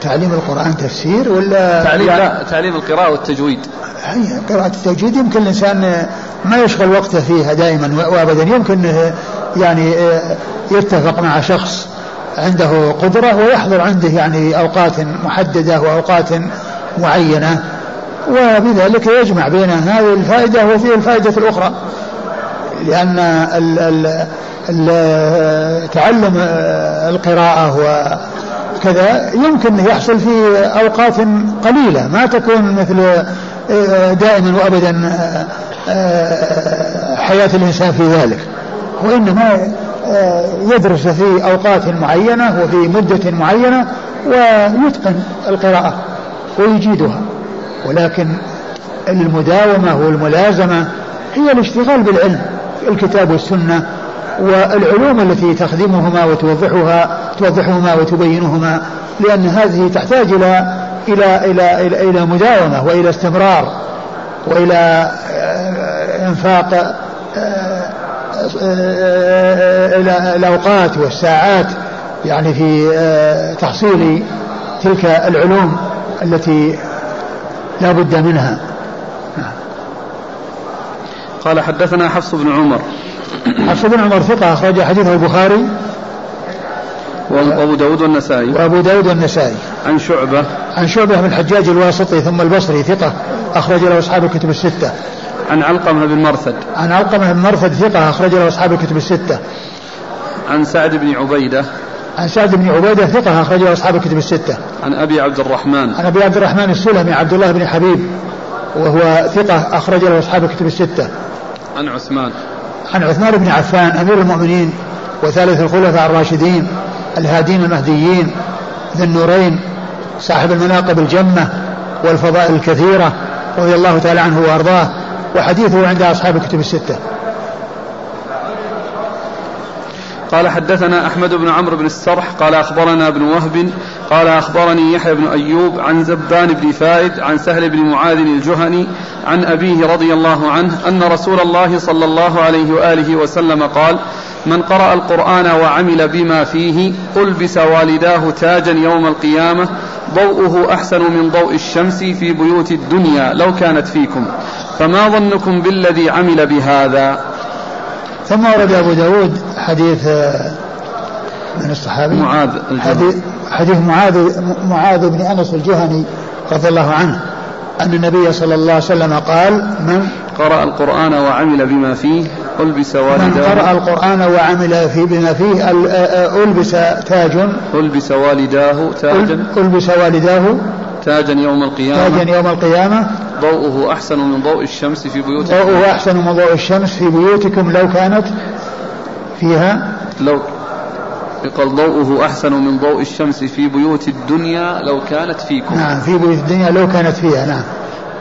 تعليم القرآن تفسير ولا تعليم لا تعليم القراءة والتجويد. هي قراءة التجويد يمكن الإنسان ما يشغل وقته فيها دائما وأبدا. يمكن يعني يتفق مع شخص عنده قدرة ويحضر عنده يعني أوقات محددة وأوقات معينة وبذلك يجمع بين هذه الفائدة وفي الفائدة الأخرى. لأن ال ال ال تعلم القراءة وكذا يمكن يحصل في أوقات قليلة ما تكون مثل دائما وأبدا حياة الإنسان في ذلك. وإنما يدرس في أوقات معينة وفي مدة معينة ويتقن القراءة ويجيدها. ولكن المداومة والملازمة هي الاشتغال بالعلم الكتاب والسنة والعلوم التي تخدمهما وتوضحها توضحهما وتبينهما لأن هذه تحتاج إلى إلى إلى إلى, إلى مداومة وإلى استمرار وإلى آه، إنفاق آه، آه، إلى الأوقات والساعات يعني في تحصيل تلك العلوم التي لا بد منها. قال حدثنا حفص بن عمر. حفص بن عمر ثقة أخرج حديثه البخاري. وأبو داود والنسائي. وأبو داود والنسائي. عن شعبة. عن شعبة بن الحجاج الواسطي ثم البصري ثقة أخرج له أصحاب الكتب الستة. عن علقمة بن مرثد. عن علقمة بن مرثد ثقة أخرج له أصحاب الكتب الستة. عن سعد بن عبيدة. عن سعد بن عبيدة ثقة أخرج له أصحاب الكتب الستة. عن أبي عبد الرحمن. عن أبي عبد الرحمن السلمي عبد الله بن حبيب وهو ثقة أخرج له أصحاب الكتب الستة. عن عثمان. عن عثمان بن عفان أمير المؤمنين وثالث الخلفاء الراشدين. الهادين المهديين ذي النورين صاحب المناقب الجمة والفضائل الكثيرة رضي الله تعالى عنه وأرضاه وحديثه عند أصحاب الكتب الستة. قال حدثنا أحمد بن عمرو بن السرح قال أخبرنا ابن وهب قال أخبرني يحيى بن أيوب عن زبان بن فائد عن سهل بن معاذ الجهني عن أبيه رضي الله عنه أن رسول الله صلى الله عليه وآله وسلم قال من قرأ القرآن وعمل بما فيه ألبس والداه تاجا يوم القيامة ضوءه أحسن من ضوء الشمس في بيوت الدنيا لو كانت فيكم. فما ظنكم بالذي عمل بهذا؟ ثم ورد أبو داود حديث آه، من الصحابي؟ معاذ حديث, حديث معاذ معاذ بن أنس الجهني رضي الله عنه أن النبي صلى الله عليه وسلم قال من قرأ القرآن وعمل بما فيه ألبس والداه من قرأ القرآن وعمل في بما فيه ألبس تاج ألبس والداه تاجا. ألبس والداه تاجا يوم القيامة. تاجا يوم القيامة. ضوءه أحسن من ضوء الشمس في بيوتكم. ضوءه أحسن من ضوء الشمس في بيوتكم. لو كانت فيها. لو قال ضوءه أحسن من ضوء الشمس في بيوت الدنيا لو كانت فيكم. نعم في بيوت الدنيا لو كانت فيها نعم.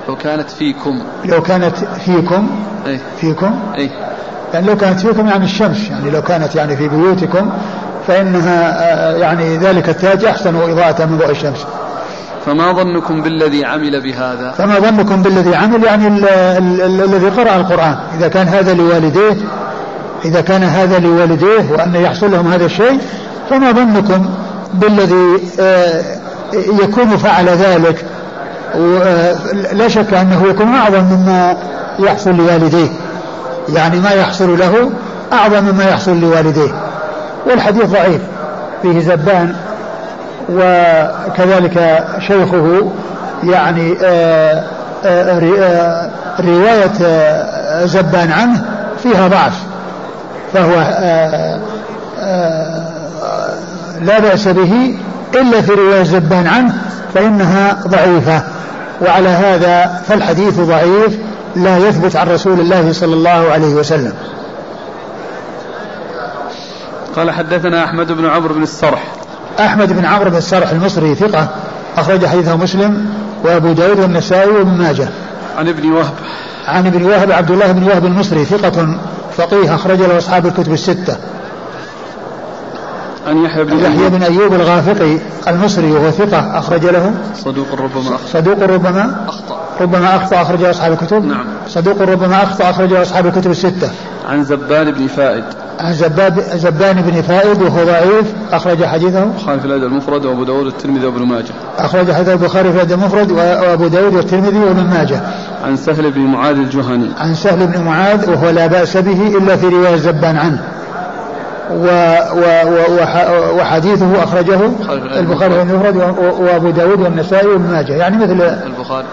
لو كانت فيكم. لو كانت فيكم أي فيكم؟ أي يعني لو كانت فيكم يعني الشمس يعني لو كانت يعني في بيوتكم فإنها آه، يعني ذلك التاج أحسن إضاءة من ضوء الشمس. فما ظنكم بالذي عمل بهذا؟ فما ظنكم بالذي عمل يعني ال ال ال الذي قرأ القرآن. إذا كان هذا لوالديه إذا كان هذا لوالديه وأن يحصل لهم هذا الشيء فما ظنكم بالذي آه، يكون فعل ذلك لا شك أنه يكون أعظم مما يحصل لوالديه. يعني ما يحصل له أعظم مما يحصل لوالديه. والحديث ضعيف. فيه زبان وكذلك شيخه يعني آه، آه، آه، رواية زبان عنه فيها ضعف. فهو لا بأس به إلا في رواية زبان عنه فإنها ضعيفة. وعلى هذا فالحديث ضعيف لا يثبت عن رسول الله صلى الله عليه وسلم. قال حدثنا أحمد بن عمرو بن السرح. أحمد بن عمرو بن السرح المصري ثقة أخرج حديثه مسلم وأبو داود والنسائي وابن ماجه. عن ابن وهب. عن ابن وهب عبد الله بن وهب المصري ثقة فقيه أخرج له أصحاب الكتب الستة. عن يحيى بن يحيى بن أيوب الغافقي المصري وهو ثقة أخرج له. صدوق ربما أخطأ. صدوق ربما أخطأ. ربما أخطأ أخرج أصحاب الكتب. نعم. صدوق ربما أخطأ أخرج أصحاب الكتب الستة. عن زبان بن فائد. عن زباب زبان بن فائد وهو ضعيف أخرج حديثه. البخاري في الأدب المفرد وأبو داود والترمذي وابن ماجه. أخرج حديث البخاري في الأدب المفرد وأبو داود والترمذي وابن ماجه. عن سهل بن معاذ الجهني. عن سهل بن معاذ وهو لا بأس به إلا في رواية زبان عنه. وحديثه أخرجه البخاري في المفرد وأبو داود والنسائي وابن ماجه. يعني مثل البخاري.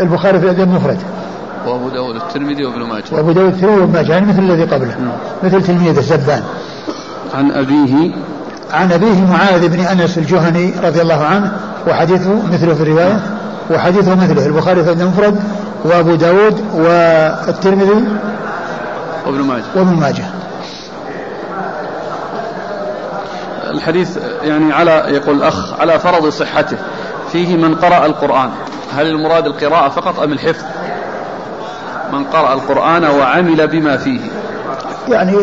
البخاري في الأدب المفرد وأبو داود الترمذي وابن ماجه. وأبو داود الترمذي وابن ماجه. يعني مثل الذي قبله. مثل تلميذ الزبان. عن أبيه. عن أبيه معاذ بن أنس الجهني رضي الله عنه وحديثه مثله في الرواية وحديثه مثله. البخاري في المفرد وأبو داود والترمذي وابن ماجه. وابن ماجه. الحديث يعني على يقول الأخ على فرض صحته فيه من قرأ القرآن. هل المراد القراءة فقط أم الحفظ؟ من قرأ القرآن وعمل بما فيه. يعني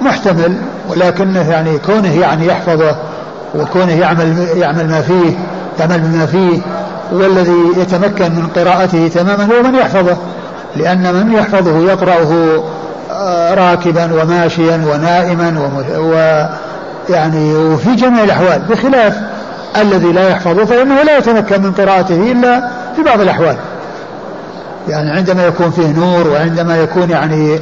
محتمل ولكنه يعني كونه يعني يحفظه وكونه يعمل يعمل ما فيه يعمل بما فيه والذي يتمكن من قراءته تماما هو من يحفظه. لأن من يحفظه يقرأه راكبا وماشيا ونائما ويعني وفي جميع الأحوال بخلاف الذي لا يحفظه فإنه لا يتمكن من قراءته إلا في بعض الأحوال. يعني عندما يكون فيه نور وعندما يكون يعني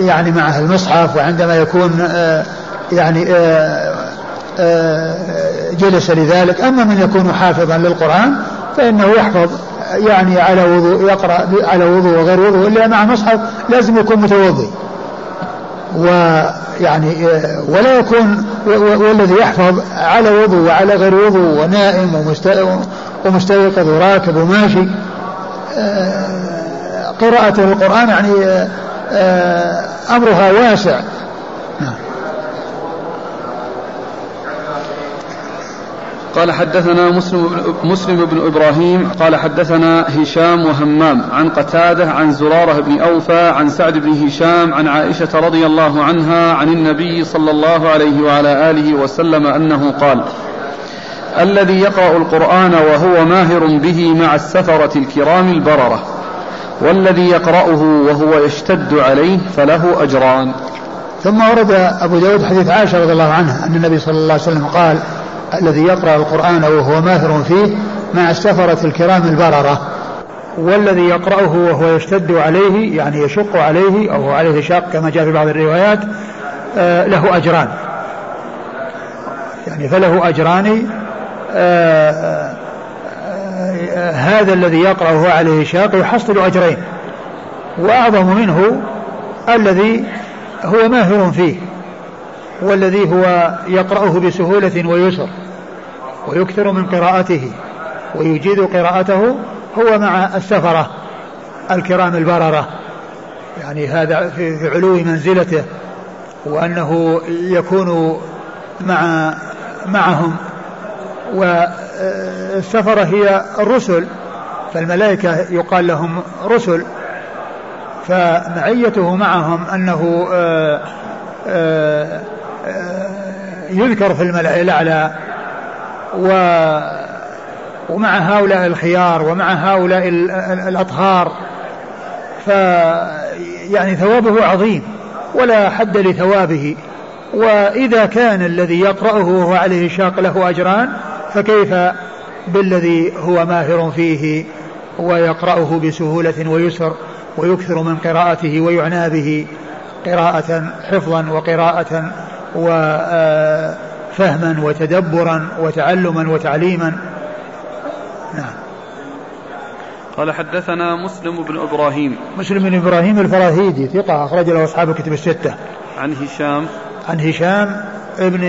يعني معه المصحف وعندما يكون آه، يعني آه، آه، جلس لذلك أما من يكون حافظا للقرآن فإنه يحفظ يعني على وضوء يقرأ على وضوء وغير وضوء إلا مع مصحف لازم يكون متوضي ويعني ولا يكون والذي يحفظ على وضوء وعلى غير وضوء ونائم ومستيقظ وراكب وماشي. قراءة القرآن يعني أمرها واسع. قال حدثنا مسلم, مسلم بن إبراهيم قال حدثنا هشام وهمام عن قتادة عن زرارة بن أوفى عن سعد بن هشام عن عائشة رضي الله عنها عن النبي صلى الله عليه وعلى آله وسلم أنه قال الذي يقرأ القرآن وهو ماهر به مع السفرة الكرام البررة والذي يقرأه وهو يشتد عليه فله أجران. ثم ورد أبو داود حديث عائشة رضي الله عنها أن النبي صلى الله عليه وسلم قال الذي يقرأ القرآن وهو ماهر فيه مع السفرة الكرام البررة. والذي يقرأه وهو يشتد عليه يعني يشق عليه أو عليه شاق كما جاء في بعض الروايات آه، له أجران. يعني فله أجران آه، آه، هذا الذي يقرأ وهو عليه شاق يحصل أجرين. وأعظم منه الذي هو ماهر فيه. والذي هو يقرأه بسهولة ويسر ويكثر من قراءته ويجيد قراءته هو مع السفرة الكرام البررة. يعني هذا في علو منزلته وأنه يكون مع معهم. والسفرة هي الرسل فالملائكة يقال لهم رسل فمعيته معهم أنه آآ آآ يذكر في الملأ الأعلى. و ومع هؤلاء الخيار ومع هؤلاء الأطهار. ف يعني ثوابه عظيم. ولا حد لثوابه. وإذا كان الذي يقرأه وهو عليه شاق له أجران فكيف بالذي هو ماهر فيه؟ ويقرأه بسهولة ويسر ويكثر من قراءته ويعنى به قراءة حفظا وقراءة وفهما وتدبرا وتعلما وتعليما. نعم. قال حدثنا مسلم بن إبراهيم. مسلم بن إبراهيم الفراهيدي ثقة أخرج له أصحاب الكتب الستة. عن هشام. عن هشام ابن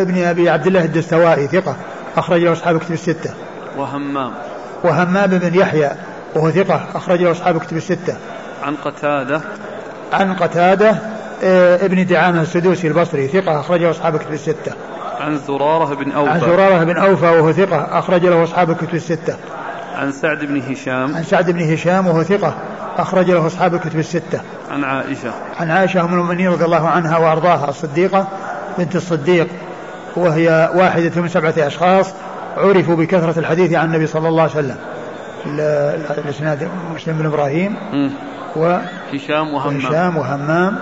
ابن أبي عبد الله الدستوائي ثقة أخرج له أصحاب الكتب الستة. وهمام. وهمام بن يحيى وهو ثقة أخرج له أصحاب الكتب الستة. عن قتادة. عن قتادة آه، ابن دعامة السدوسي البصري ثقة أخرج له أصحاب الكتب الستة. عن زرارة بن أوفى. عن زرارة بن أوفى وهو ثقة أخرج له أصحاب الكتب الستة. عن سعد بن هشام. عن سعد بن هشام وهو ثقة أخرج له أصحاب الكتب الستة. عن عائشة. عن عائشة أم المؤمنين رضي الله عنها وأرضاها الصديقة بنت الصديق وهي واحدة من سبعة أشخاص عرفوا بكثرة الحديث عن النبي صلى الله عليه وسلم. الإسناد مسلم بن إبراهيم. و هشام وهمام. هشام وهمام.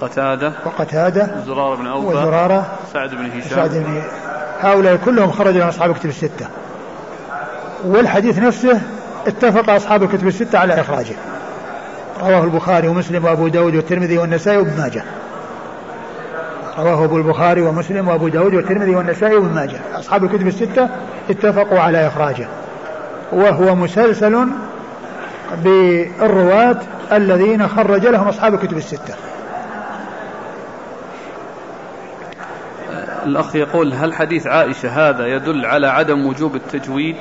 قتادة وقتادة زرارة بن أوفى وزرارة سعد بن هشام. سعد بن هؤلاء كلهم خرجوا من أصحاب الكتب الستة. والحديث نفسه اتفق أصحاب الكتب الستة على إخراجه. رواه البخاري ومسلم وأبو داود والترمذي والنسائي وابن ماجه. رواه أبو البخاري ومسلم وأبو داود والترمذي والنسائي وابن ماجه. أصحاب الكتب الستة اتفقوا على إخراجه. وهو مسلسل بالرواة الذين خرج لهم أصحاب الكتب الستة. الأخ يقول هل حديث عائشة هذا يدل على عدم وجوب التجويد؟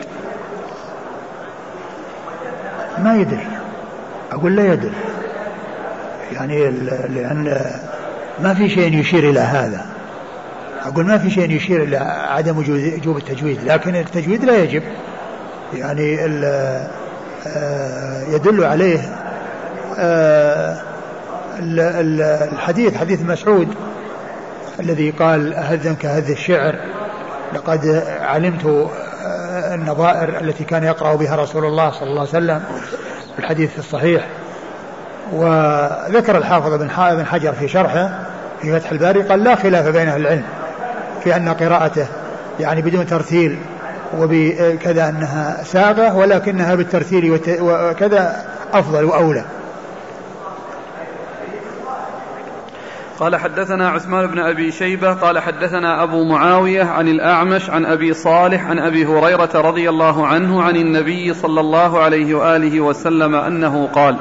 ما يدل. أقول لا يدل. يعني لأن ما في شيء يشير إلى هذا. أقول ما في شيء يشير إلى عدم وجوب التجويد لكن التجويد لا يجب. يعني آه، يدل عليه آه، الحديث حديث مسعود الذي قال أهذا كهذ الشعر لقد علمت آه، النظائر التي كان يقرأ بها رسول الله صلى الله عليه وسلم في الحديث الصحيح. وذكر الحافظ بن حجر في شرحه في فتح الباري قال لا خلاف بين أهل العلم في أن قراءته يعني بدون ترتيل وبكذا أنها ساغة ولكنها بالترتيل وكذا أفضل وأولى. قال حدثنا عثمان بن أبي شيبة قال حدثنا أبو معاوية عن الأعمش عن أبي صالح عن أبي هريرة رضي الله عنه عن النبي صلى الله عليه وآله وسلم أنه قال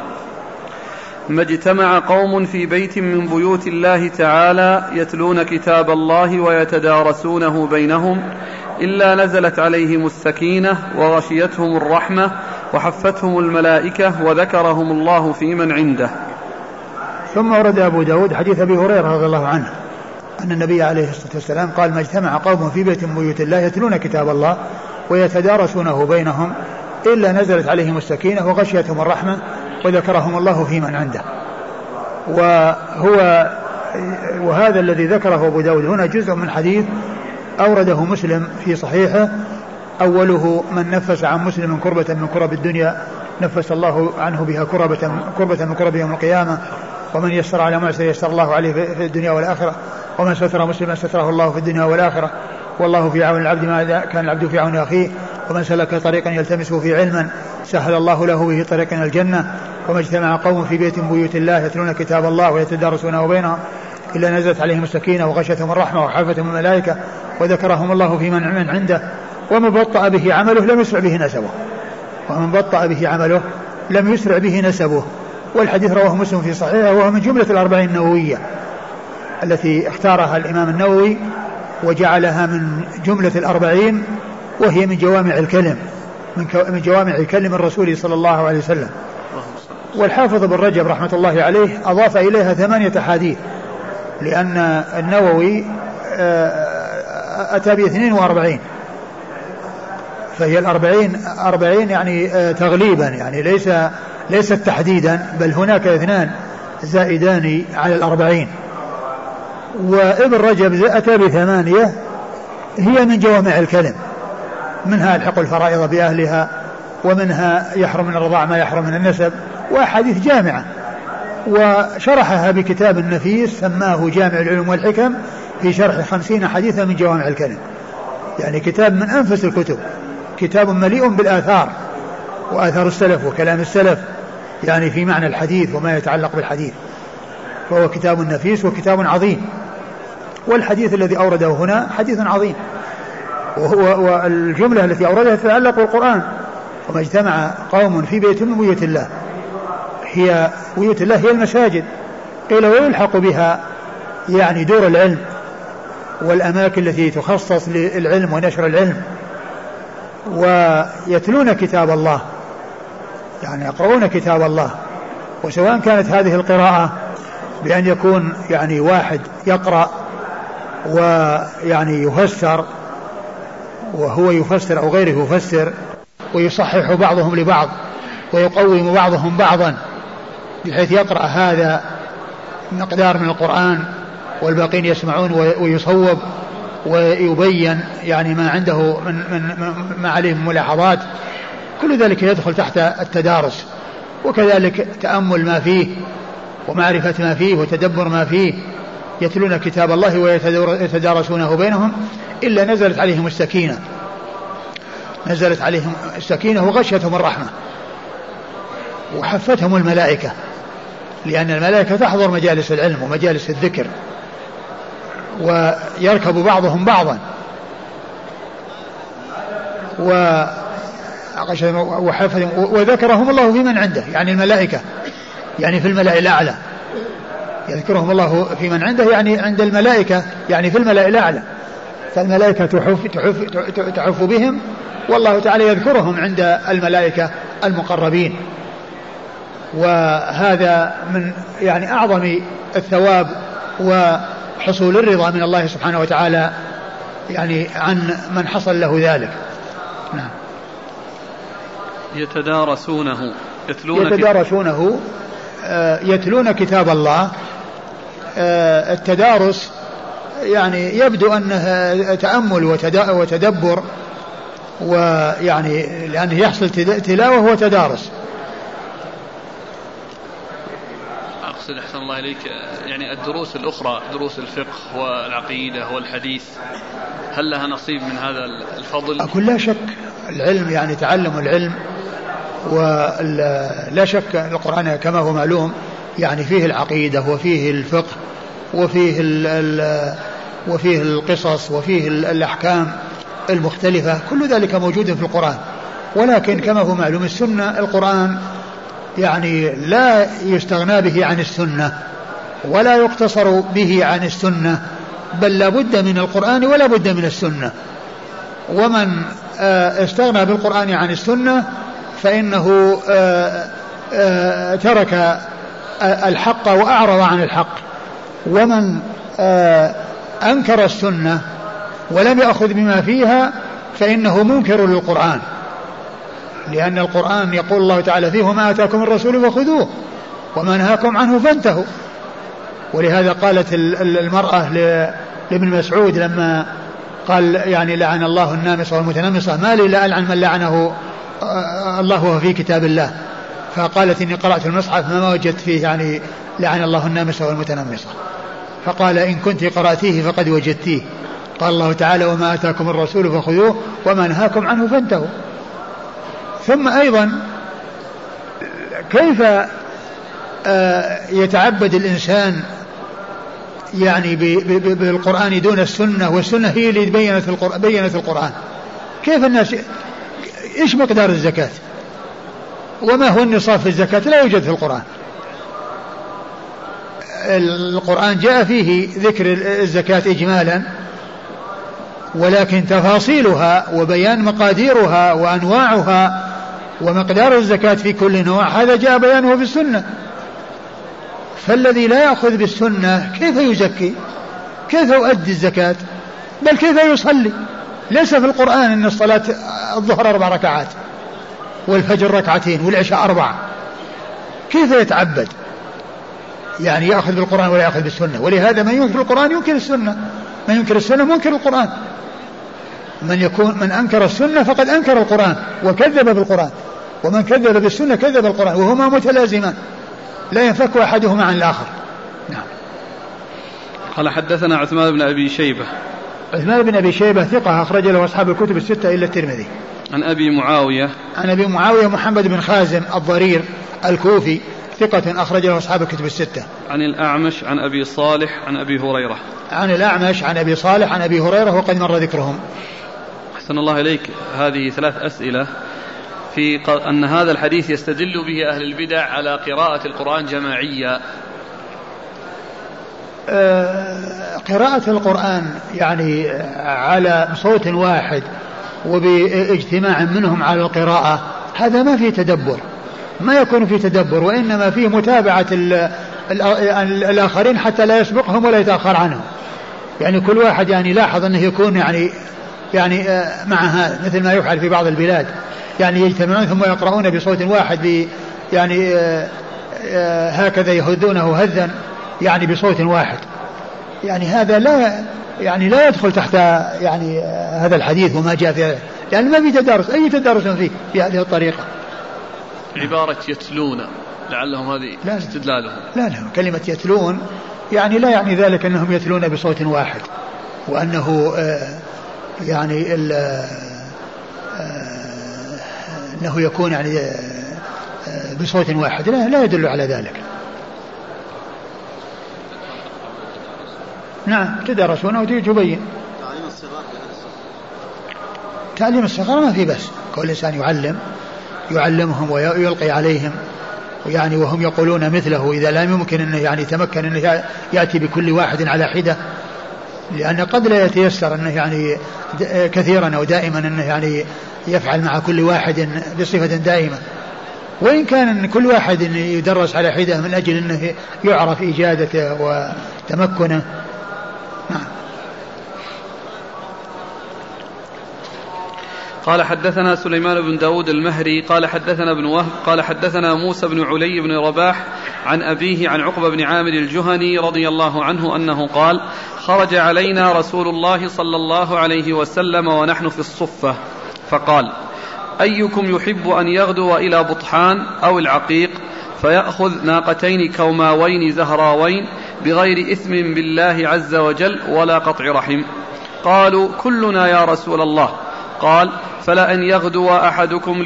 ما اجتمع قوم في بيت من بيوت الله تعالى يتلون كتاب الله ويتدارسونه بينهم إلا نزلت عليهم السكينة وغشيتهم الرحمة وحفتهم الملائكة وذكرهم الله في من عنده. ثم ورد أبو داود حديث أبي هريرة رضي الله عنه أن النبي عليه الصلاة والسلام قال ما اجتمع قوم في بيت من بيوت الله يتلون كتاب الله ويتدارسونه بينهم إلا نزلت عليهم السكينة وغشيتهم الرحمة وذكرهم الله في من عنده. وهو وهذا الذي ذكره أبو داود هنا جزء من حديث أورده مسلم في صحيحه. أوله من نفس عن مسلم كربة من كرب الدنيا نفس الله عنه بها كربة كربة من كرب يوم القيامة ومن يسر على معسر يسر الله عليه في الدنيا والآخرة. ومن ستر مسلما ستره الله في الدنيا والآخرة. والله في عون العبد ما كان العبد في عون أخيه. ومن سلك طريقا يلتمسه في علما سهل الله له به طريقا إلى الجنة. وما اجتمع قوم في بيت من بيوت الله يتلون كتاب الله ويتدارسونه بينهم إلا نزلت عليهم السكينة وغشتهم الرحمة وحفتهم الملائكة وذكرهم الله في من عنده. ومن بطأ به عمله لم يسرع به نسبه. ومن بطأ به عمله لم يسرع به نسبه. والحديث رواه مسلم في صحيحه وهو من جملة الأربعين النووية التي اختارها الإمام النووي وجعلها من جملة الأربعين وهي من جوامع الكلم من, من جوامع الكلم الرسول صلى الله عليه وسلم. والحافظ بن رجب رحمة الله عليه أضاف إليها ثمانية أحاديث لأن النووي آه، أتى بإثنين وأربعين. فهي الأربعين أربعين يعني آه، تغليبا يعني ليس ليست تحديدا بل هناك اثنان زائدان على الأربعين. وابن رجب أتى بثمانية هي من جوامع الكلم منها ألحق الفرائض بأهلها ومنها يحرم من الرضاع ما يحرم من النسب وأحاديث جامعة. وشرحها بكتاب نفيس سماه جامع العلوم والحكم في شرح خمسين حديثا من جوامع الكلم. يعني كتاب من أنفس الكتب. كتاب مليء بالآثار وآثار السلف وكلام السلف يعني في معنى الحديث وما يتعلق بالحديث. فهو كتاب نفيس وكتاب عظيم. والحديث الذي أورده هنا حديث عظيم. وهو والجملة التي أوردها تتعلق بالقرآن. وما اجتمع قوم في بيت من بيوت الله. هي بيوت الله هي المساجد. قيل ويلحق بها يعني دور العلم والأماكن التي تخصص للعلم ونشر العلم. ويتلون كتاب الله يعني يقرؤون كتاب الله وسواء كانت هذه القراءة بأن يكون يعني واحد يقرأ ويعني يفسر وهو يفسر أو غيره يفسر ويصحح بعضهم لبعض ويقوم بعضهم بعضا بحيث يقرأ هذا مقدار من القرآن والباقين يسمعون ويصوب ويبين يعني ما عنده من, من ما عليه من ملاحظات. كل ذلك يدخل تحت التدارس وكذلك تأمل ما فيه ومعرفة ما فيه وتدبر ما فيه. يتلون كتاب الله ويتدارسونه بينهم إلا نزلت عليهم السكينة. نزلت عليهم السكينة وغشيتهم الرحمة وحفتهم الملائكة. لأن الملائكة تحضر مجالس العلم ومجالس الذكر. ويركب بعضهم بعضا. و وذكرهم الله في من عنده يعني الملائكة يعني في الملأ الأعلى. يذكرهم الله في من عنده يعني عند الملائكة يعني في الملأ الأعلى. فالملائكة تحف, تحف, تحف بهم والله تعالى يذكرهم عند الملائكة المقربين. وهذا من يعني أعظم الثواب وحصول الرضا من الله سبحانه وتعالى يعني عن من حصل له ذلك. نعم. يتدارسونه يتلون يتدارسونه آه، يتلون كتاب الله. آه، التدارس يعني يبدو أنه تأمل وتدبر ويعني لأنه يحصل تلاوة وتدارس. أقصد أحسن الله إليك يعني الدروس الأخرى دروس الفقه والعقيدة والحديث هل لها نصيب من هذا الفضل؟ أقول لا شك العلم يعني تعلم العلم ولا شك القرآن كما هو معلوم يعني فيه العقيدة وفيه الفقه وفيه ال وفيه القصص وفيه الأحكام المختلفة كل ذلك موجود في القرآن ولكن كما هو معلوم السنة القرآن يعني لا يستغنى به عن السنة ولا يقتصر به عن السنة بل لا بد من القرآن ولا بد من السنة. ومن آه، استغنى بالقرآن عن السنة فإنه آه، آه، ترك الحق وأعرض عن الحق. ومن أنكر السنة ولم يأخذ بما فيها فإنه منكر للقرآن. لأن القرآن يقول الله تعالى فيه وما آتاكم الرسول فخذوه وما نهاكم عنه فانتهوا. ولهذا قالت المرأة لابن مسعود لما قال يعني لعن الله النامصة والمتنمصة ما لي لا ألعن من لعنه آه، الله وهو في كتاب الله. فقالت إني قرأت المصحف ما وجدت فيه يعني لعن الله النامصة والمتنمصة. فقال إن كنت قرأتيه فقد وجدتيه. قال الله تعالى وما آتاكم الرسول فخذوه وما نهاكم عنه فانتهوا. ثم أيضا كيف آه، يتعبد الإنسان يعني بالقرآن دون السنة والسنة هي اللي بينت القرآن, بينت القرآن؟ كيف الناس إيش مقدار الزكاة؟ وما هو النصاب في الزكاة؟ لا يوجد في القرآن. القرآن جاء فيه ذكر الزكاة إجمالا ولكن تفاصيلها وبيان مقاديرها وأنواعها ومقدار الزكاة في كل نوع هذا جاء بيانه في السنة. فالذي لا يأخذ بالسنة كيف يزكي؟ كيف يؤدي الزكاة؟ بل كيف يصلي؟ ليس في القرآن أن الصلاة الظهر أربع ركعات والفجر ركعتين والعشاء أربعة كيف يتعبد؟ يعني يأخذ بالقرآن ولا يأخذ بالسنة. ولهذا من ينكر القرآن ينكر السنة. من ينكر السنة منكر القرآن. من يكون من أنكر السنة فقد أنكر القرآن وكذب بالقرآن. ومن كذب بالسنة كذب القرآن وهما متلازمان. لا ينفك أحدهما عن الآخر. نعم. قال حدثنا عثمان بن أبي شيبة. عثمان بن أبي شيبة ثقة أخرج له أصحاب الكتب الستة إلا الترمذي. عن أبي معاوية. عن أبي معاوية محمد بن خازم الضرير الكوفي ثقة أخرج له أصحاب الكتب الستة. عن الأعمش عن أبي صالح عن أبي هريرة. عن الأعمش عن أبي صالح عن أبي هريرة وقد مر ذكرهم. أحسن الله إليك. هذه ثلاث أسئلة في أن هذا الحديث يستدل به أهل البدع على قراءة القرآن جماعيا آه، قراءة القرآن يعني على صوت واحد وباجتماع منهم على القراءة هذا ما فيه تدبر. ما يكون فيه تدبر وإنما فيه متابعة الآخرين حتى لا يسبقهم ولا يتأخر عنهم. يعني كل واحد يعني لاحظ أنه يكون يعني يعني آه، مع هذا مثل ما يفعل في بعض البلاد. يعني يجتمعون ثم يقرؤون بصوت واحد يعني آه، آه، هكذا يهدونه هذا يعني بصوت واحد. يعني هذا لا يعني لا يدخل تحت يعني هذا الحديث وما جاء فيه يعني ما في تدارس أي تدارس فيه بهذه الطريقة؟ عبارة يتلون لعلهم هذه لا. استدلالهم. لا لا. كلمة يتلون يعني لا يعني ذلك أنهم يتلون بصوت واحد وأنه آه يعني آه أنه يكون يعني آه بصوت واحد. لا, لا يدل على ذلك. نعم تدرسونه وتبين تعليم الصغار تعليم الصغار ما في بس. كل إنسان يعلم يعلمهم ويلقي عليهم. يعني وهم يقولون مثله إذا لم يمكن أنه يعني يتمكن أنه يأتي بكل واحد على حدة لأن قد لا يتيسر أنه يعني كثيرا أو دائما أنه يعني يفعل مع كل واحد بصفة دائمة. وإن كان كل واحد يدرس على حدة من أجل أنه يعرف إجادته وتمكنه قال حدثنا سليمان بن داود المهري قال حدثنا ابن وهب قال حدثنا موسى بن علي بن رباح عن أبيه عن عقبة بن عامر الجهني رضي الله عنه أنه قال خرج علينا رسول الله صلى الله عليه وسلم ونحن في الصفة. فقال أيكم يحب أن يغدو إلى بطحان أو العقيق فيأخذ ناقتين كوماوين زهراوين بغير إثم بالله عز وجل ولا قطع رحم. قالوا كلنا يا رسول الله. قال فلأن يغدو أحدكم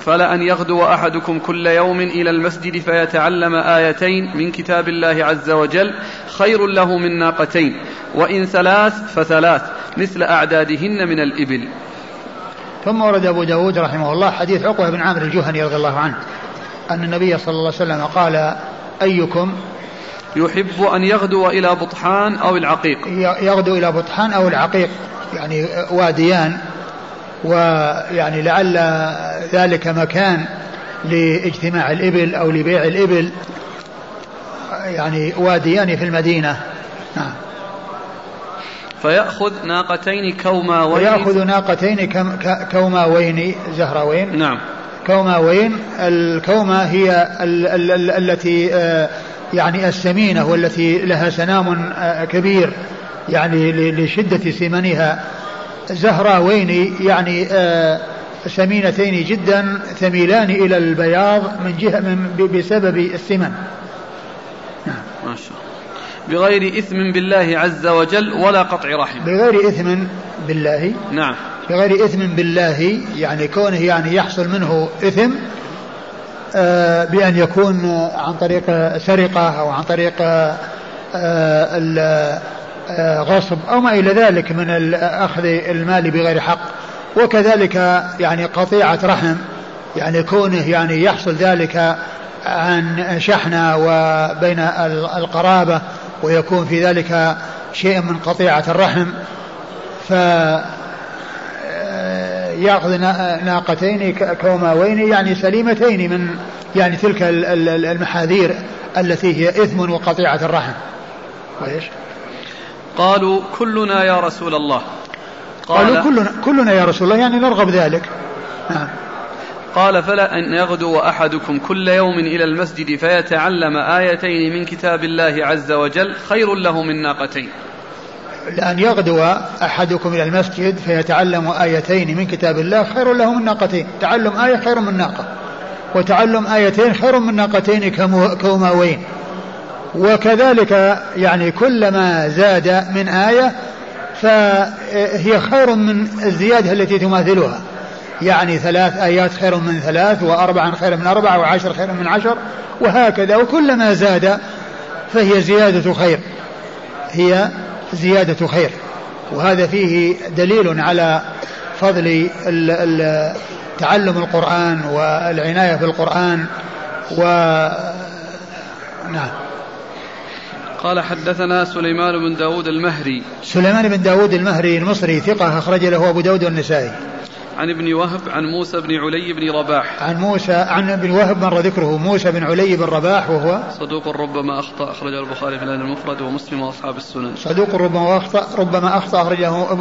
فلأن يغدو أحدكم كل يوم إلى المسجد فيتعلم آيتين من كتاب الله عز وجل خير له من ناقتين وإن ثلاث فثلاث مثل أعدادهن من الإبل. ثم ورد أبو داود رحمه الله حديث عقبة بن عامر الجهني رضي الله عنه أن النبي صلى الله عليه وسلم قال أيكم يحب أن يغدو إلى بطحان أو العقيق؟ يغدو إلى بطحان أو العقيق يعني واديان ويعني لعل ذلك مكان لاجتماع الإبل أو لبيع الإبل يعني واديان في المدينة. نعم. فيأخذ ناقتين كوماوين ويأخذ ناقتين كوماوين زهراوين نعم. كوماوين الكومة هي ال ال ال التي آه، يعني السمينة والتي لها سنام آه، كبير يعني لشدة سمنها. زهراوين يعني آه، سمينتين جدا تميلان إلى البياض من جهة من بسبب السمن ما شاء الله. بغير إثم بالله عز وجل ولا قطع رحم. بغير إثم بالله. نعم. بغير إثم بالله يعني كونه يعني يحصل منه إثم آه، بأن يكون عن طريق سرقة أو عن طريق ال- آه، غصب أو ما إلى ذلك من أخذ المال بغير حق وكذلك يعني قطيعة رحم يعني كونه يعني يحصل ذلك عن شحنة وبين ال- القرابة ويكون في ذلك شيء من قطيعة الرحم ف يأخذ نا- ناقتين كوماوين يعني سليمتين من يعني تلك ال- ال- المحاذير التي هي إثم وقطيعة الرحم. وايش؟ قالوا كلنا يا رسول الله. قالوا قال كلنا كلنا يا رسول الله يعني نرغب ذلك. نعم. قال فلا أن يغدو أحدكم كل يوم إلى المسجد فيتعلم آيتين من كتاب الله عز وجل خير له من ناقتين. لأن يغدو أحدكم إلى المسجد فيتعلم آيتين من كتاب الله خير له من ناقتين. تعلم آية خير من ناقة. وتعلم آيتين خير من ناقتين كمو- كوماوين. وكذلك يعني كلما زاد من آية فهي خير من الزيادة التي تماثلها. يعني ثلاث آيات خير من ثلاث وأربعا خير من أربع وعشر خير من عشر وهكذا وكلما زاد فهي زيادة خير. هي زيادة خير. وهذا فيه دليل على فضل تعلم القرآن والعناية بالقرآن و نعم. قال حدثنا سليمان بن داود المهري. سليمان بن داود المهري المصري ثقة أخرج له أبو داود والنسائي. عن ابن وهب عن موسى بن علي بن رباح. عن موسى عن ابن وهب مر ذكره موسى بن علي بن رباح وهو صدوق ربما أخطأ أخرجه البخاري في الأدب المفرد ومسلم وأصحاب السنن. صدوق ربما أخطأ ربما أخطأ أخرجه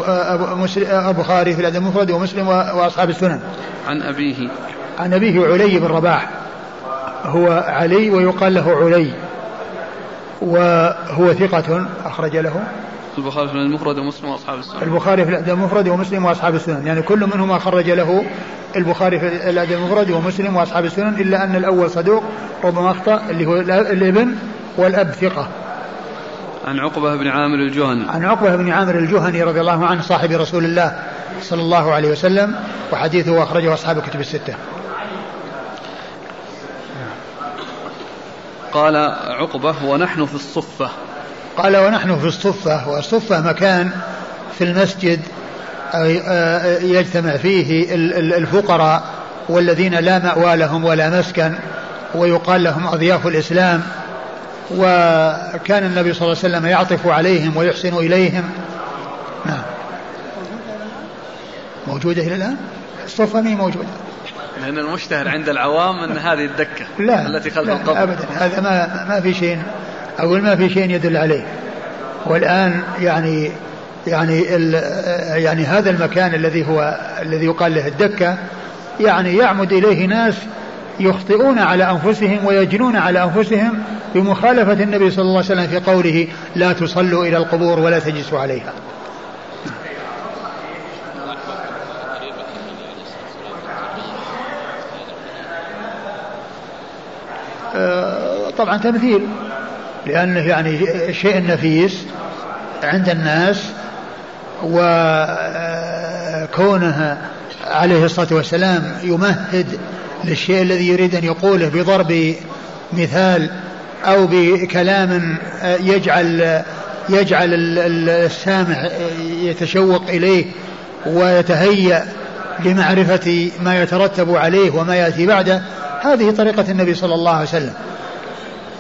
البخاري في الأدب المفرد ومسلم وأصحاب السنن. عن أبيه. عن أبيه علي بن رباح. هو علي ويقال له علي. وهو ثقة أخرج له. البخاري في المفرد ومسلم وأصحاب السنن البخاري في الأدب المفرد ومسلم وأصحاب السنن. يعني كل منهما خرج له البخاري في الأدب المفرد ومسلم وأصحاب السنن إلا أن الأول صدوق ربما أخطأ اللي هو الابن والأب ثقة. عن عقبة بن عامر الجهني. عن عقبة بن عامر الجهني رضي الله عنه صاحب رسول الله صلى الله عليه وسلم وحديثه أخرجه أصحاب الكتب الستة. قال عقبة ونحن في الصفة. قال ونحن في الصفة والصفة مكان في المسجد آه، يجتمع فيه ال- ال- الفقراء والذين لا مأوى لهم ولا مسكن ويقال لهم أضياف الإسلام. وكان النبي صلى الله عليه وسلم يعطف عليهم ويحسن إليهم. نعم. موجودة إلى الآن؟ الصفة موجودة؟ لأن المشتهر عند العوام أن هذه الدكة لا التي خلف لا القبر. ابدا. هذا ما ما في شيء أقول ما في شيء يدل عليه. والآن يعني يعني ال يعني هذا المكان الذي هو الذي يقال له الدكة يعني يعمد إليه ناس يخطئون على أنفسهم ويجنون على أنفسهم بمخالفة النبي صلى الله عليه وسلم في قوله لا تصلوا إلى القبور ولا تجلسوا عليها. طبعا تمثيل. لأنه يعني شيء نفيس عند الناس وكونه عليه الصلاة والسلام يمهد للشيء الذي يريد أن يقوله بضرب مثال أو بكلام يجعل يجعل ال- السامع يتشوق إليه ويتهيأ لمعرفة ما يترتب عليه وما يأتي بعده هذه طريقة النبي صلى الله عليه وسلم.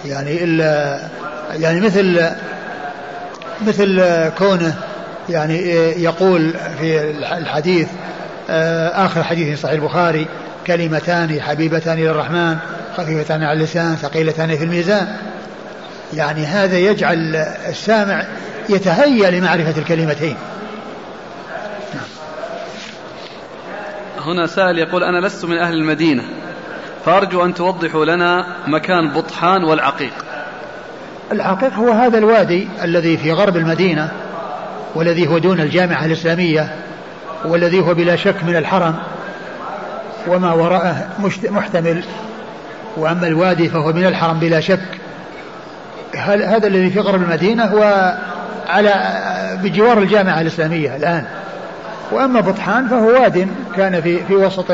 يعني ال- يعني مثل مثل كونه يعني يقول في الحديث آخر حديث صحيح البخاري كلمتان حبيبتان إلى الرحمن خفيفتان على اللسان ثقيلتان في الميزان. يعني هذا يجعل السامع يتهيأ لمعرفة الكلمتين. هنا سائل يقول أنا لست من أهل المدينة فأرجو أن توضحوا لنا مكان بطحان والعقيق. العقيق هو هذا الوادي الذي في غرب المدينة والذي هو دون الجامعة الإسلامية والذي هو بلا شك من الحرم وما وراءه محتمل وأما الوادي فهو من الحرم بلا شك. هذا الذي في غرب المدينة هو على بجوار الجامعة الإسلامية الآن. وأما بطحان فهو واد كان في في وسط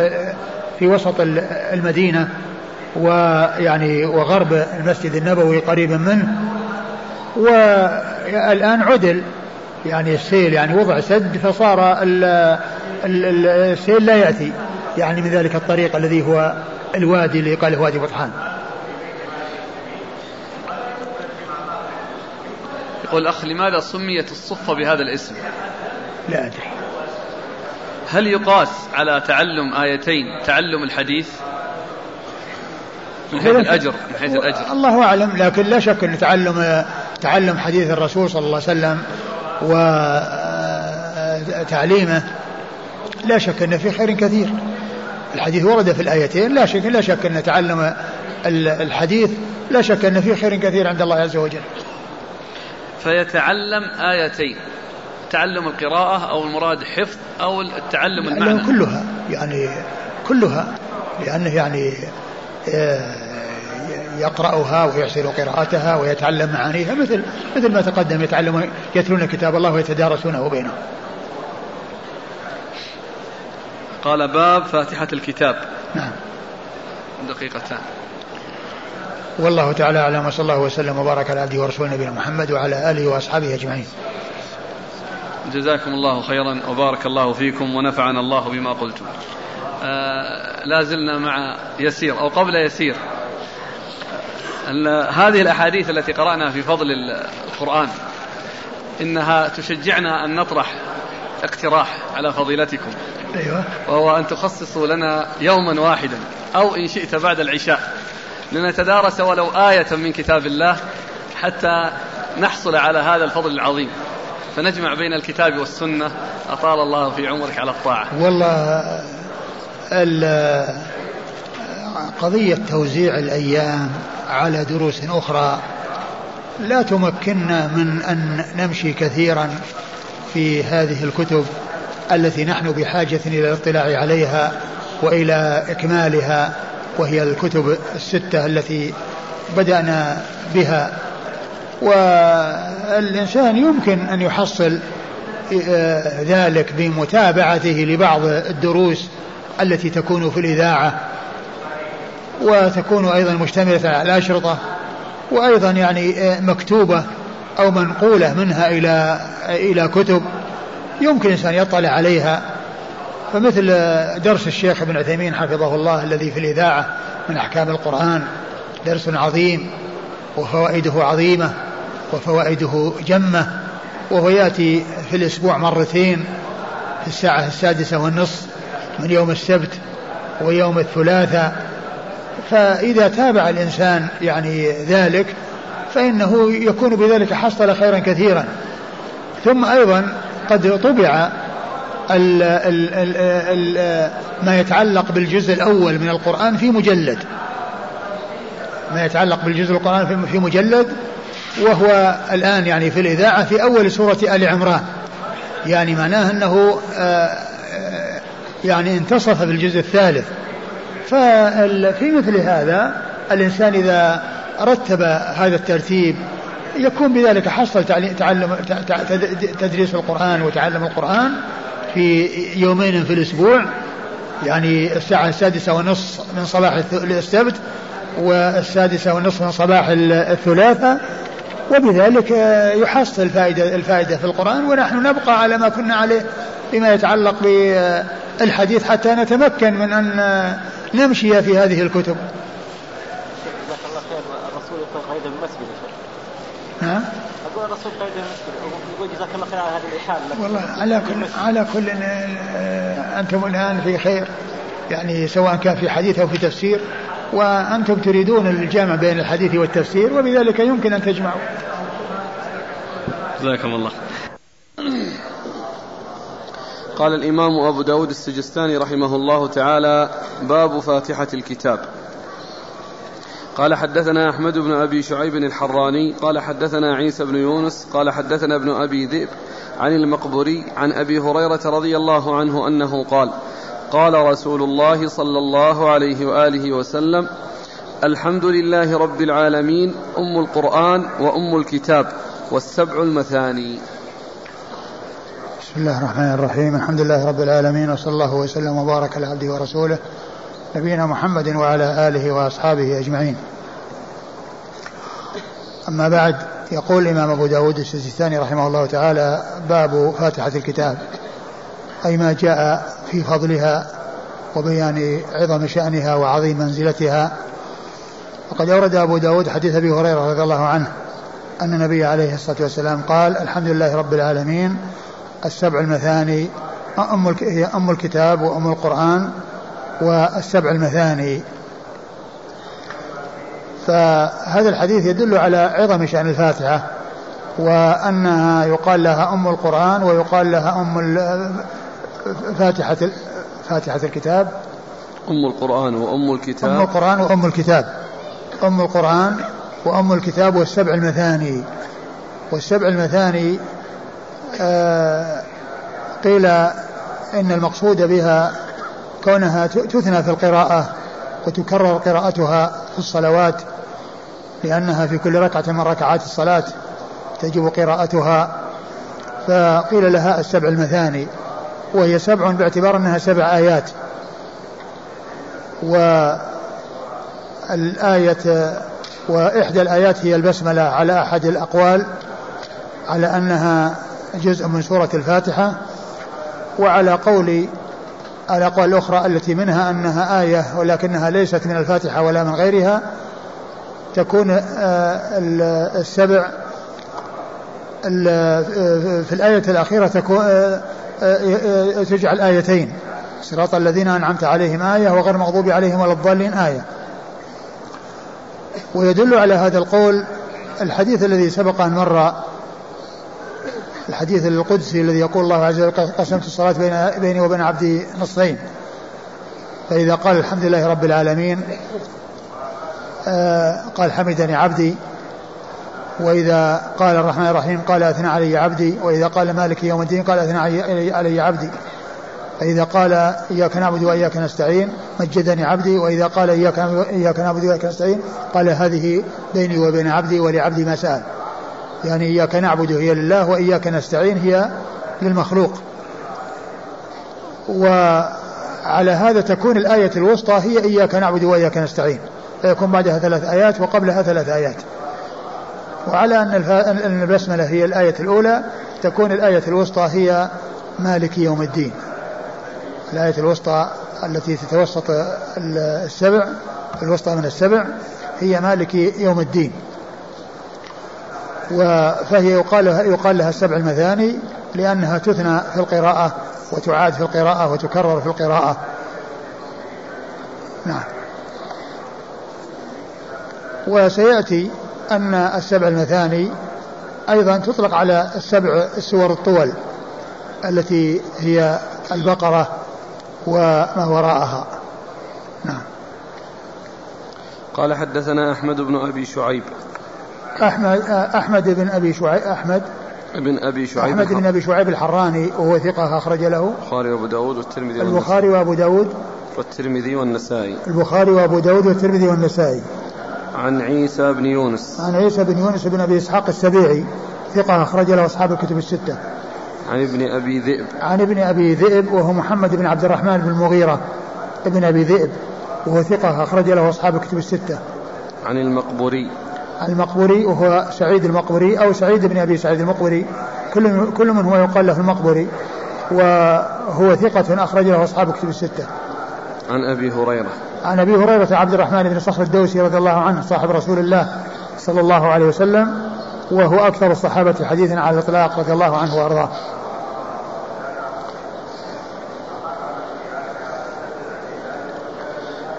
في وسط المدينة ويعني وغرب المسجد النبوي قريبا منه. والآن عدل يعني السيل يعني وضع سد فصار السيل لا يأتي يعني من ذلك الطريق الذي هو الوادي اللي قال وادي بطحان. يقول الأخ لماذا سميت الصفة بهذا الاسم؟ لا أدري. هل يقاس على تعلم آيتين؟ تعلم الحديث من حيث الأجر من حيث الأجر. الله أعلم لكن لا شك أن تعلم تعلم حديث الرسول صلى الله عليه وسلم وتعليمه لا شك أن في خير كثير. الحديث ورد في الآيتين لا شك لا شك أن تعلم الحديث لا شك أن فيه خير كثير عند الله عز وجل. فيتعلم آيتين. تعلم القراءة أو المراد حفظ أو التعلم المعنى كلها يعني كلها لأنه يعني آه، يقرأها ويحسن قراءتها ويتعلم معانيها مثل مثل ما تقدم يتعلم يتلون كتاب الله ويتدارسونه بينهم. قال باب فاتحة الكتاب. نعم. دقيقتان. والله تعالى أعلم وصلى الله وسلم وبارك على عبده ورسوله نبينا محمد وعلى آله وأصحابه أجمعين. جزاكم الله خيرا وبارك الله فيكم ونفعنا الله بما قلتم. آه لا زلنا مع يسير أو قبل يسير. هذه الأحاديث التي قرأنا في فضل القرآن إنها تشجعنا أن نطرح اقتراح على فضيلتكم. أيوه. وهو أن تخصصوا لنا يوما واحدا أو إن شئت بعد العشاء لنتدارس ولو آية من كتاب الله حتى نحصل على هذا الفضل العظيم فنجمع بين الكتاب والسنة. أطال الله في عمرك على الطاعة. والله قضية توزيع الأيام على دروس أخرى لا تمكننا من أن نمشي كثيرا في هذه الكتب التي نحن بحاجة إلى الاطلاع عليها وإلى إكمالها وهي الكتب الستة التي بدأنا بها. والإنسان يمكن أن يحصل آه، ذلك بمتابعته لبعض الدروس التي تكون في الإذاعة وتكون أيضا مشتملة على الأشرطة وأيضا يعني آه، مكتوبة أو منقولة منها إلى إلى كتب يمكن الإنسان يطلع عليها. فمثل درس الشيخ ابن عثيمين حفظه الله الذي في الإذاعة من أحكام القرآن درس عظيم. وفوائده عظيمة وفوائده جمة وهو يأتي في الأسبوع مرتين في الساعة السادسة والنصف من يوم السبت ويوم الثلاثاء. فإذا تابع الإنسان يعني ذلك فإنه يكون بذلك حصل خيرا كثيرا. ثم أيضا قد طبع ال ال ال ال ما يتعلق بالجزء الأول من القرآن في مجلد. ما يتعلق بالجزء القرآن في مجلد وهو الآن يعني في الإذاعة في أول سورة آل عمران. يعني معناه أنه آه، يعني انتصف بالجزء الثالث. ففي مثل هذا الإنسان إذا رتب هذا الترتيب يكون بذلك حصل تعلم تدريس القرآن وتعلم القرآن في يومين في الأسبوع. يعني الساعة السادسة ونصف من صباح السبت. والسادسة ونصف من صباح الثلاثاء وبذلك يحصل الفائدة الفائدة في القرآن ونحن نبقى على ما كنا عليه فيما يتعلق بالحديث حتى نتمكن من أن نمشي في هذه الكتب. جزاك الله خير الرسول يقول المسجد نعم. أقول الرسول قيد يقول جزاك الله خير على هذه الاشاره والله على كل على كل آه، أنتم الآن في خير يعني سواء كان في حديث أو في تفسير وأنتم تريدون الجامع بين الحديث والتفسير وبذلك يمكن أن تجمعوا. جزاكم الله. قال الإمام أبو داود السجستاني رحمه الله تعالى باب فاتحة الكتاب. قال حدثنا أحمد بن أبي شعيب الحراني قال حدثنا عيسى بن يونس قال حدثنا ابن أبي ذئب عن المقبري عن أبي هريرة رضي الله عنه أنه قال قال رسول الله صلى الله عليه وآله وسلم الحمد لله رب العالمين أم القرآن وأم الكتاب والسبع المثاني. بسم الله الرحمن الرحيم الحمد لله رب العالمين وصلى الله وسلم وبارك على عبده ورسوله نبينا محمد وعلى آله وأصحابه أجمعين. أما بعد يقول الإمام أبو داود السجستاني رحمه الله تعالى باب فاتحة الكتاب. أي ما جاء في فضلها وبيان عظم شأنها وعظيم منزلتها. وقد أورد أبو داود حديث أبي هريرة رضي الله عنه أن النبي عليه الصلاة والسلام قال الحمد لله رب العالمين السبع المثاني أم هي أم الكتاب وأم القرآن والسبع المثاني. فهذا الحديث يدل على عظم شأن الفاتحة وأنها يقال لها أم القرآن ويقال لها أم فاتحة فاتحة الكتاب. أم القرآن وأم الكتاب. أم القرآن وأم الكتاب. أم القرآن وأم الكتاب والسبع المثاني. والسبع المثاني آه قيل إن المقصود بها كونها تثنى في القراءة وتكرر قراءتها في الصلوات لأنها في كل ركعة من ركعات الصلاة تجب قراءتها. فقيل لها السبع المثاني. وهي سبع باعتبار أنها سبع آيات. والآية وإحدى الآيات هي البسملة على أحد الأقوال على أنها جزء من سورة الفاتحة وعلى قول الأقوال الأخرى التي منها أنها آية ولكنها ليست من الفاتحة ولا من غيرها تكون آه، السبع في الآية الأخيرة تكون آه، آه، تجعل آيتين. صراط الذين أنعمت عليهم آية وغير مغضوب عليهم ولا الضالين آية. ويدل على هذا القول الحديث الذي سبق أن مر الحديث القدسي الذي يقول الله عز وجل قسمت الصلاة بين بيني وبين عبدي نصفين. فإذا قال الحمد لله رب العالمين آه قال حمدني عبدي وإذا قال الرحمن الرحيم قال أثنى علي عبدي وإذا قال مالك يوم الدين قال أثنى علي عبدي. فإذا قال إياك نعبد وإياك نستعين مجدني عبدي. وإذا قال إياك إياك نعبد وإياك نستعين قال هذه بيني وبين عبدي ولعبدي ما سأل. يعني إياك نعبد هي لله وإياك نستعين هي للمخلوق. وعلى هذا تكون الآية الوسطى هي إياك نعبد وإياك نستعين. فيكون بعدها ثلاث آيات وقبلها ثلاث آيات. وعلى أن البسملة هي الآية الأولى تكون الآية الوسطى هي مالك يوم الدين. الآية الوسطى التي تتوسط السبع الوسطى من السبع هي مالك يوم الدين. فهي يقال لها, يقال لها السبع المثاني لأنها تثنى في القراءة وتعاد في القراءة وتكرر في القراءة. نعم. وسيأتي أن السبع المثاني أيضا تطلق على السبع السور الطول التي هي البقرة وما وراءها. نعم. قال حدثنا أحمد بن أبي شعيب. أحمد أحمد بن أبي شعيب أحمد. بن أبي شعيب أحمد بن أبي شعيب الحراني وهو ثقة أخرج له. البخاري وأبو داود والترمذي البخاري وأبو داود. والترمذي والنسائي. البخاري وأبو داود والترمذي والنسائي. عن عيسى بن يونس. عن عيسى بن يونس بن أبي إسحاق السبيعي ثقة أخرج له أصحاب الكتب الستة. عن ابن أبي ذئب. عن ابن أبي ذئب وهو محمد بن عبد الرحمن بن المغيرة. ابن أبي ذئب وهو ثقة أخرج له أصحاب الكتب الستة. عن المقبوري. المقبري وهو سعيد المقبري أو سعيد بن أبي سعيد المقبري كل كل من هو يقال له المقبري وهو ثقة أخرج له أصحاب كتب الستة. عن أبي هريرة. عن أبي هريرة عبد الرحمن بن صخر الدوسي رضي الله عنه صاحب رسول الله صلى الله عليه وسلم وهو أكثر الصحابة حديثا على الإطلاق رضي الله عنه وأرضاه.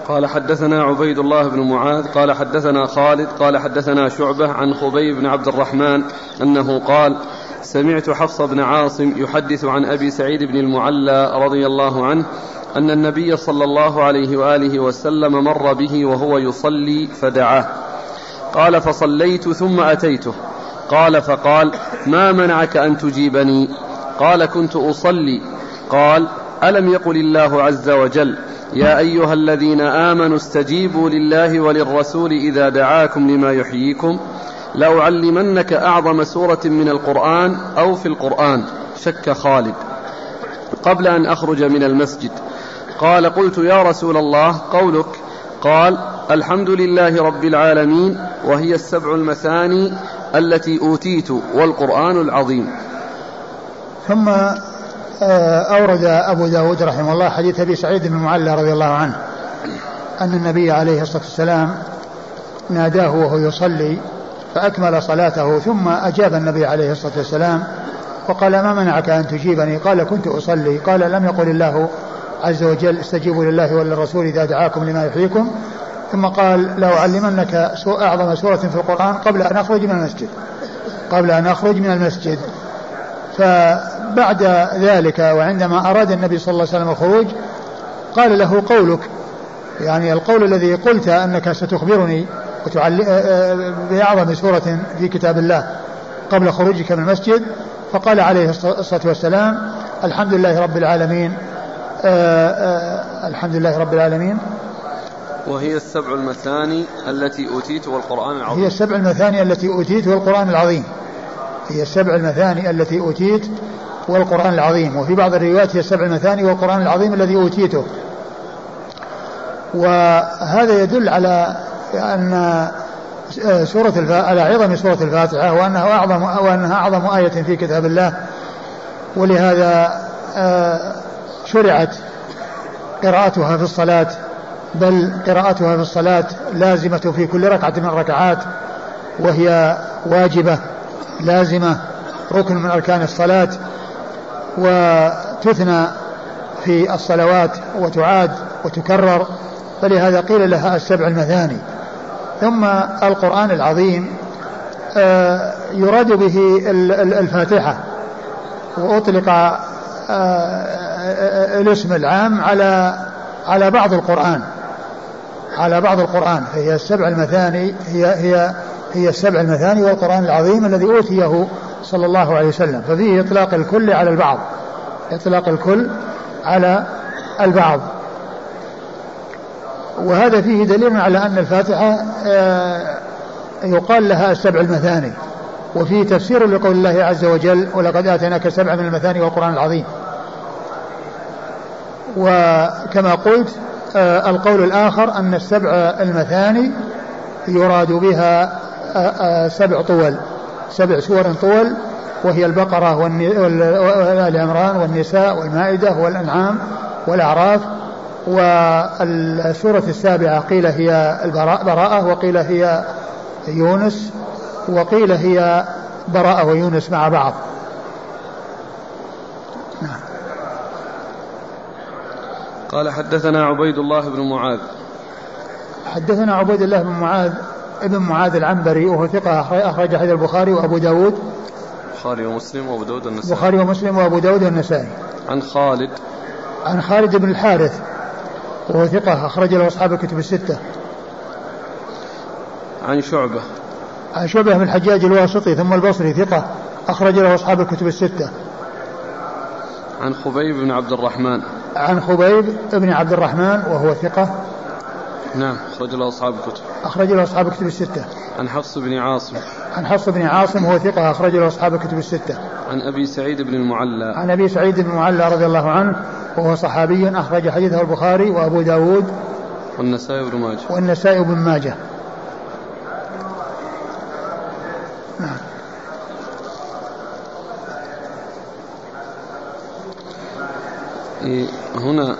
قال حدثنا عبيد الله بن معاذ قال حدثنا خالد قال حدثنا شعبة عن خبيب بن عبد الرحمن أنه قال سمعت حفص بن عاصم يحدث عن أبي سعيد بن المعلى رضي الله عنه أن النبي صلى الله عليه وآله وسلم مر به وهو يصلي فدعاه. قال فصليت ثم أتيته. قال فقال ما منعك أن تجيبني؟ قال كنت أصلي. قال ألم يقل الله عز وجل يا أيها الذين آمنوا استجيبوا لله وللرسول إذا دعاكم لما يحييكم؟ لأعلمنك أعظم سورة من القرآن أو في القرآن. شك خالد. قبل أن أخرج من المسجد قال قلت يا رسول الله قولك قال الحمد لله رب العالمين وهي السبع المثاني التي أوتيت والقرآن العظيم. ثم آه، أورد أبو داود رحمه الله حديث أبي سعيد بن المعلى رضي الله عنه أن النبي عليه الصلاة والسلام ناداه وهو يصلي فأكمل صلاته ثم أجاب النبي عليه الصلاة والسلام وقال ما منعك أن تجيبني؟ قال كنت أصلي قال لم يقل الله عز وجل استجيبوا لله وللرسول إذا دعاكم لما يحييكم. ثم قال لأعلمنك أعظم سورة في القرآن قبل أن أخرج من المسجد. قبل أن أخرج من المسجد. فبعد ذلك وعندما أراد النبي صلى الله عليه وسلم الخروج قال له قولك. يعني القول الذي قلت أنك ستخبرني بأعظم سورة في كتاب الله قبل خروجك من المسجد. فقال عليه الصلاة والسلام الحمد لله رب العالمين الحمد لله رب العالمين. وهي السبع المثاني التي أوتيت والقرآن العظيم. هي السبع المثاني التي أوتيت والقرآن العظيم. هي السبع المثاني التي أوتيت والقرآن العظيم. وفي بعض الروايات هي السبع المثاني والقرآن العظيم الذي أوتيته. وهذا يدل على أن سورة الفاتحة على عظم سورة الفاتحة وأنها أعظم وأنها أعظم آية في كتاب الله. ولهذا آه، شرعت قراءتها في الصلاة بل قراءتها في الصلاة لازمة في كل ركعة من الركعات وهي واجبة لازمة ركن من أركان الصلاة وتثنى في الصلوات وتعاد وتكرر فلهذا قيل لها السبع المثاني. ثم القرآن العظيم آه، يراد به الفاتحة وأطلق آه، الاسم العام على على بعض القرآن. على بعض القرآن. فهي السبع المثاني هي هي هي السبع المثاني والقرآن العظيم الذي أوتيه صلى الله عليه وسلم. ففيه إطلاق الكل على البعض. إطلاق الكل على البعض. وهذا فيه دليل على أن الفاتحة آه، يقال لها السبع المثاني. وفيه تفسير لقول الله عز وجل ولقد آتيناك سبع من المثاني والقرآن العظيم وكما قلت آه، القول الآخر أن السبع المثاني يراد بها آه، سبع طول سبع سور طول وهي البقرة والآل عمران والنساء والمائدة والأنعام والأعراف. والسورة السابعة قيل هي البراءة وقيل هي يونس وقيل هي براءة ويونس مع بعض. قال حدثنا عبيد الله بن معاذ حدثنا عبيد الله بن معاذ ابن معاذ العنبري وهو ثقة أخرج حديث البخاري وأبو داود البخاري ومسلم وأبو داود والنسائي البخاري ومسلم وأبو داود والنسائي عن خالد عن خالد بن الحارث وهو ثقة أخرج له أصحاب الكتب الستة. عن شعبة. عن شعبة بن الحجاج الواسطي ثم البصري ثقة أخرج له أصحاب الكتب الستة. عن خبيب بن عبد الرحمن. عن خبيب بن عبد الرحمن وهو ثقة. نعم أخرج له أصحاب الكتب. أخرج له أصحاب الكتب الستة. عن حفص بن عاصم. عن حفص بن عاصم وهو ثقة أخرج له أصحاب الكتب الستة. عن أبي سعيد بن المعلى. عن أبي سعيد بن المعلى رضي الله عنه وهو صحابي أخرج حديثه البخاري وأبو داود والنسائي بن ماجه والنسائي بن ماجه هنا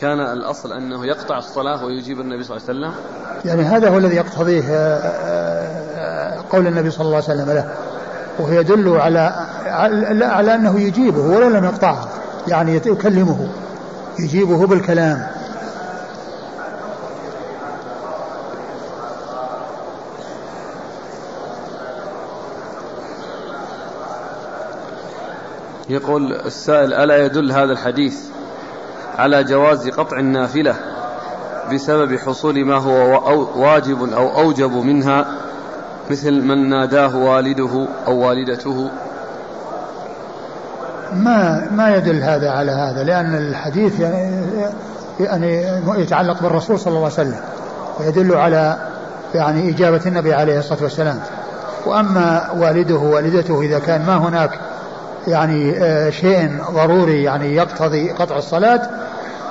كان الأصل أنه يقطع الصلاة ويجيب النبي صلى الله عليه وسلم. يعني هذا هو الذي يقتضيه آه، آه، قول النبي صلى الله عليه وسلم له. وهو يدل على على أنه يجيبه ولو لم يقطعه يعني يكلمه يجيبه بالكلام. يقول السائل ألا يدل هذا الحديث على جواز قطع النافلة بسبب حصول ما هو واجب أو أوجب منها مثل من ناداه والده أو والدته؟ ما ما يدل هذا على هذا لأن الحديث يعني, يتعلق بالرسول صلى الله عليه وسلم ويدل على يعني إجابة النبي عليه الصلاة والسلام. وأما والده ووالدته إذا كان ما هناك يعني آه، شيء ضروري يعني يقتضي قطع الصلاة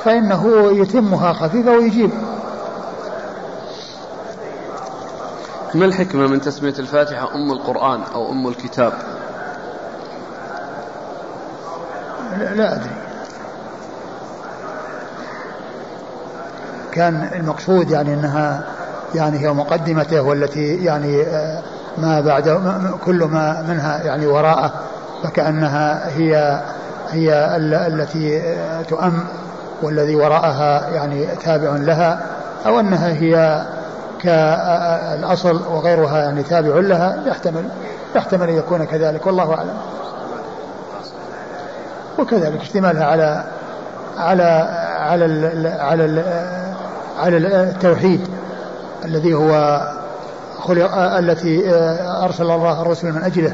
فإنه يتمها خفيفة ويجيب. ما الحكمة من تسمية الفاتحة أم القرآن أو أم الكتاب؟ لا, لا أدري. كان المقصود يعني أنها يعني هي مقدمته والتي يعني آه، ما بعد كل ما منها يعني وراءه. فكأنها هي هي التي تؤم والذي وراءها يعني تابع لها أو أنها هي كالأصل وغيرها يعني تابع لها يحتمل يحتمل أن يكون كذلك والله أعلم. وكذلك اشتمالها على على على على على التوحيد الذي هو خلق التي أرسل الله الرسل من أجله.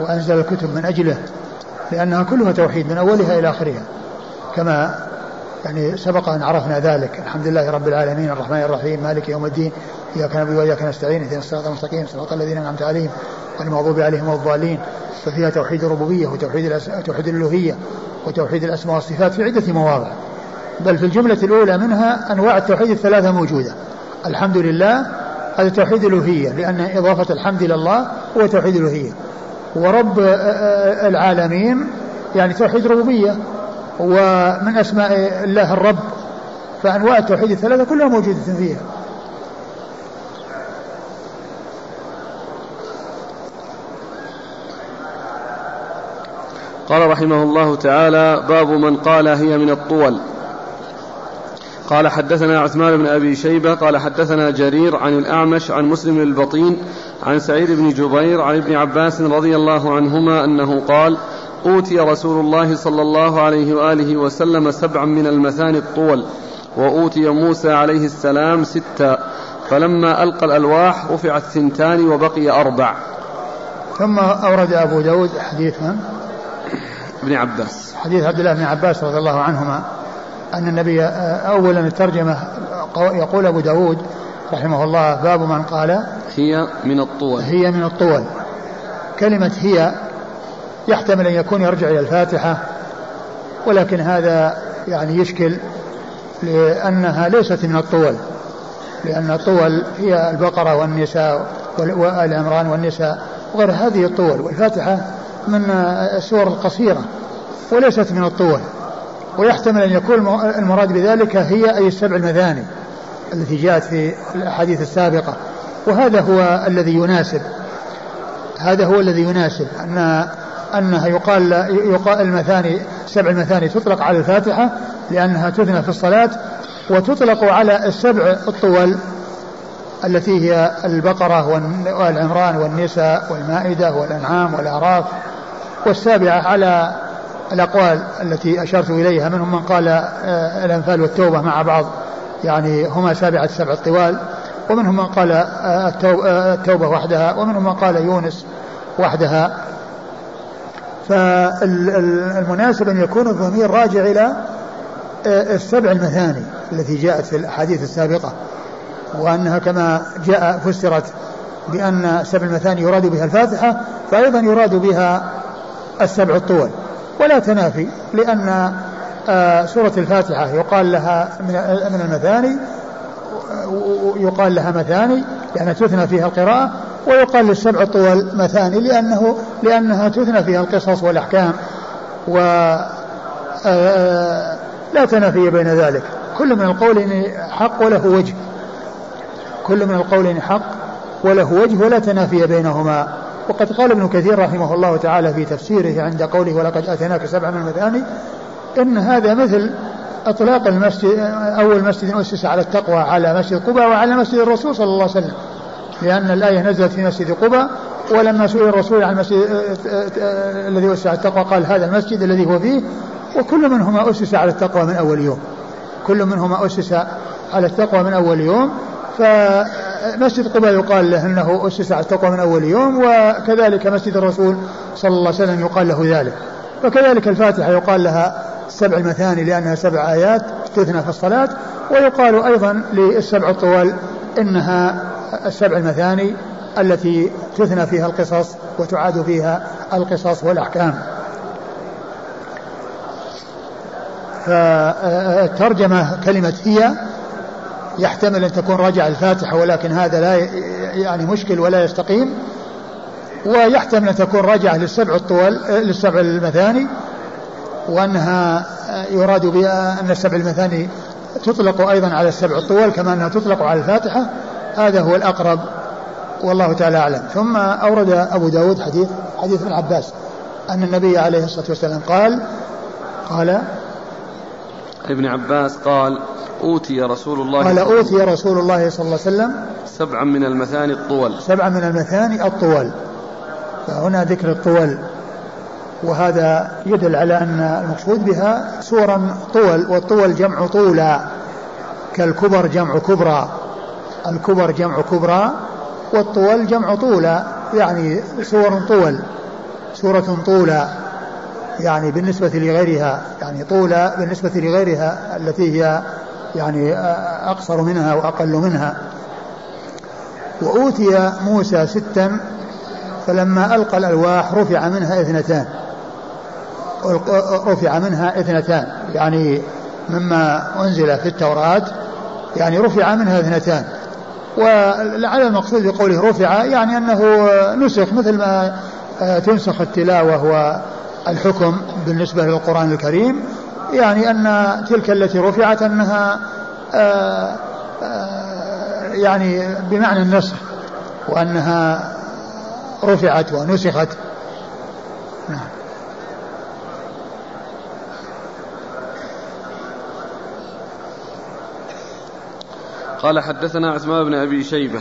وأنزل الكتب من أجله لأنها كلها توحيد من أولها إلى آخرها. كما يعني سبق أن عرفنا ذلك. الحمد لله رب العالمين الرحمن الرحيم مالك يوم الدين إياك نعبد وإياك نستعين اهدنا الصراط المستقيم صراط الذين أنعمت عليهم والمغضوب عليهم الضالين. ففيها توحيد الربوبية وتوحيد توحيد الألوهية وتوحيد الأسماء والصفات في عدة مواضع. بل في الجملة الأولى منها أنواع التوحيد الثلاثة موجودة. الحمد لله هذا توحيد الألوهية لأن إضافة الحمد إلى الله هو توحيد الألوهية. ورب العالمين يعني توحيد ربوبية ومن أسماء الله الرب فأنواع التوحيد الثلاثة كلها موجودة فيها. قال رحمه الله تعالى باب من قال هي من الطول. قال حدثنا عثمان بن أبي شيبة قال حدثنا جرير عن الأعمش عن مسلم البطين عن سعيد بن جبير عن ابن عباس رضي الله عنهما أنه قال أوتي رسول الله صلى الله عليه وآله وسلم سبعا من المثاني الطول وأوتي موسى عليه السلام ستا فلما ألقى الألواح رفعت ثنتان وبقي أربع. ثم أورد أبو داود حديث من؟ ابن عباس. حديث عبد الله بن عباس رضي الله عنهما. أن النبي أولا الترجمة يقول أبو داود رحمه الله باب من قال هي من الطول. هي من الطول. كلمة هي يحتمل أن يكون يرجع إلى الفاتحة ولكن هذا يعني يشكل لأنها ليست من الطول لأن الطول هي البقرة والنساء وآل عمران والنساء وغير هذه الطول. والفاتحة من السور القصيرة وليست من الطول. ويحتمل أن يكون المراد بذلك هي أي السبع المثاني التي جاءت في الأحاديث السابقة. وهذا هو الذي يناسب. هذا هو الذي يناسب. أن أنها يقال يقال المثاني سبع المثاني تطلق على الفاتحة لأنها تثنى في الصلاة وتطلق على السبع الطول التي هي البقرة والعمران والنساء والمائدة والأنعام والأعراف والسابعة على الأقوال التي أشرت إليها منهم من قال آه، الأنفال والتوبة مع بعض يعني هما سابعة السبع الطوال ومنهم من قال آه، آه، التوبة وحدها ومنهم من قال يونس وحدها. فالمناسب أن يكون الضمير راجع إلى السبع المثاني التي جاءت في الأحاديث السابقة وأنها كما جاء فسرت بأن سبع المثاني يراد بها الفاتحة فأيضا يراد بها السبع الطول. ولا تنافي لأن آه، سورة الفاتحة يقال لها من المثاني يقال لها مثاني لأنها تثنى فيها القراءة ويقال للسبع الطول مثاني لأنه لأنها تثنى فيها القصص والأحكام و آه، لا تنافي بين ذلك. كل من القولين حق وله وجه. كل من القولين حق وله وجه ولا تنافي بينهما. وقد قال ابن كثير رحمه الله تعالى في تفسيره عند قوله ولقد آتيناك سبعا من المثاني إن هذا مثل إطلاق المسجد أول مسجد أسس على التقوى على مسجد قباء وعلى مسجد الرسول صلى الله عليه وسلم. لأن الآية نزلت في مسجد قباء ولما سئل الرسول عن المسجد الذي أسس على التقوى قال هذا المسجد الذي هو فيه. وكل منهما أسس على التقوى من أول يوم. كل منهما أسس على التقوى من أول يوم. فمسجد قباء يقال له أنه أسس على التقوى من أول يوم وكذلك مسجد الرسول صلى الله عليه وسلم يقال له ذلك. وكذلك الفاتحة يقال لها سبع المثاني لأنها سبع آيات تثنى في الصلاة ويقال أيضا للسبع الطوال إنها السبع المثاني التي تثنى فيها القصص وتعاد فيها القصص والأحكام. فالترجمة كلمة هي يحتمل أن تكون راجع الفاتحة ولكن هذا لا يعني مشكل ولا يستقيم. ويحتمل أن تكون راجعة للسبع الطول للسبع المثاني. وأنها يراد بها أن السبع المثاني تطلق أيضا على السبع الطول كما أنها تطلق على الفاتحة. هذا هو الأقرب والله تعالى أعلم. ثم أورد أبو داود حديث حديث ابن عباس أن النبي عليه الصلاة والسلام قال قال ابن عباس قال أوتي رسول الله قال أوتي رسول الله صلى الله عليه وسلم سبعا من المثاني الطول. سبعا من المثاني الطول. فهنا ذكر الطول. وهذا يدل على أن المقصود بها سورا طول والطول جمع طولا. كالكبر جمع كبرى. الكبر جمع كبرى والطول جمع طولا. يعني سور طول سورة طولا. يعني بالنسبة لغيرها يعني طولا بالنسبة لغيرها التي هي يعني أقصر منها وأقل منها. وأوتي موسى ستا فلما ألقى الألواح رفع منها اثنتان. رفع منها اثنتان. يعني مما أنزل في التوراة يعني رفع منها اثنتان. ولعل المقصود بقوله رفع يعني أنه نسخ مثل ما تنسخ التلاوة والحكم بالنسبة للقرآن الكريم. يعني أن تلك التي رفعت أنها يعني بمعنى النسخ وأنها رفعت ونسخت. نعم. قال حدثنا عثمان بن أبي شيبة.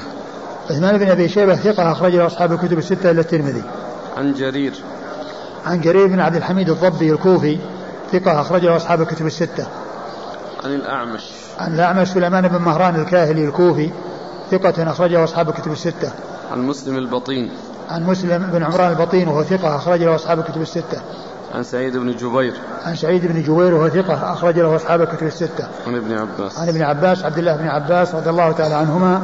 عثمان بن أبي شيبة ثقة أخرج له أصحاب الكتب الستة الا الترمذي. عن جرير. عن جرير بن عبد الحميد الضبي الكوفي. ثقة اخرج له أصحاب الكتب الستة عن الأعمش عن الأعمش سليمان بن مهران الكاهلي الكوفي ثقة أخرجه أصحاب الكتب الستة. عن مسلم البطين. عن مسلم بن عمران البطين وهو ثقة أخرج له أصحاب الكتب الستة. عن سعيد بن جبير. عن سعيد بن جبير وهو ثقة أخرج له أصحاب الكتب الستة. عن ابن عباس. عن ابن عباس عبد الله بن عباس رضي الله تعالى عنهما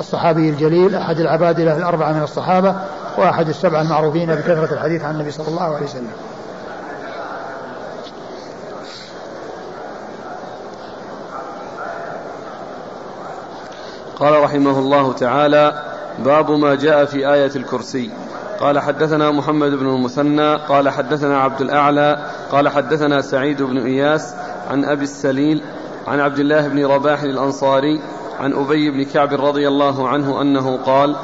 الصحابي الجليل أحد العبادلة الأربعة من الصحابة وأحد السبعة المعروفين بكثرة الحديث عن النبي صلى الله عليه وسلم. قال رحمه الله تعالى باب ما جاء في آية الكرسي. قال حدثنا محمد بن المثنى قال حدثنا عبد الأعلى قال حدثنا سعيد بن إياس عن أبي السليل عن عبد الله بن رباح الأنصاري عن أبي بن كعب رضي الله عنه أنه قال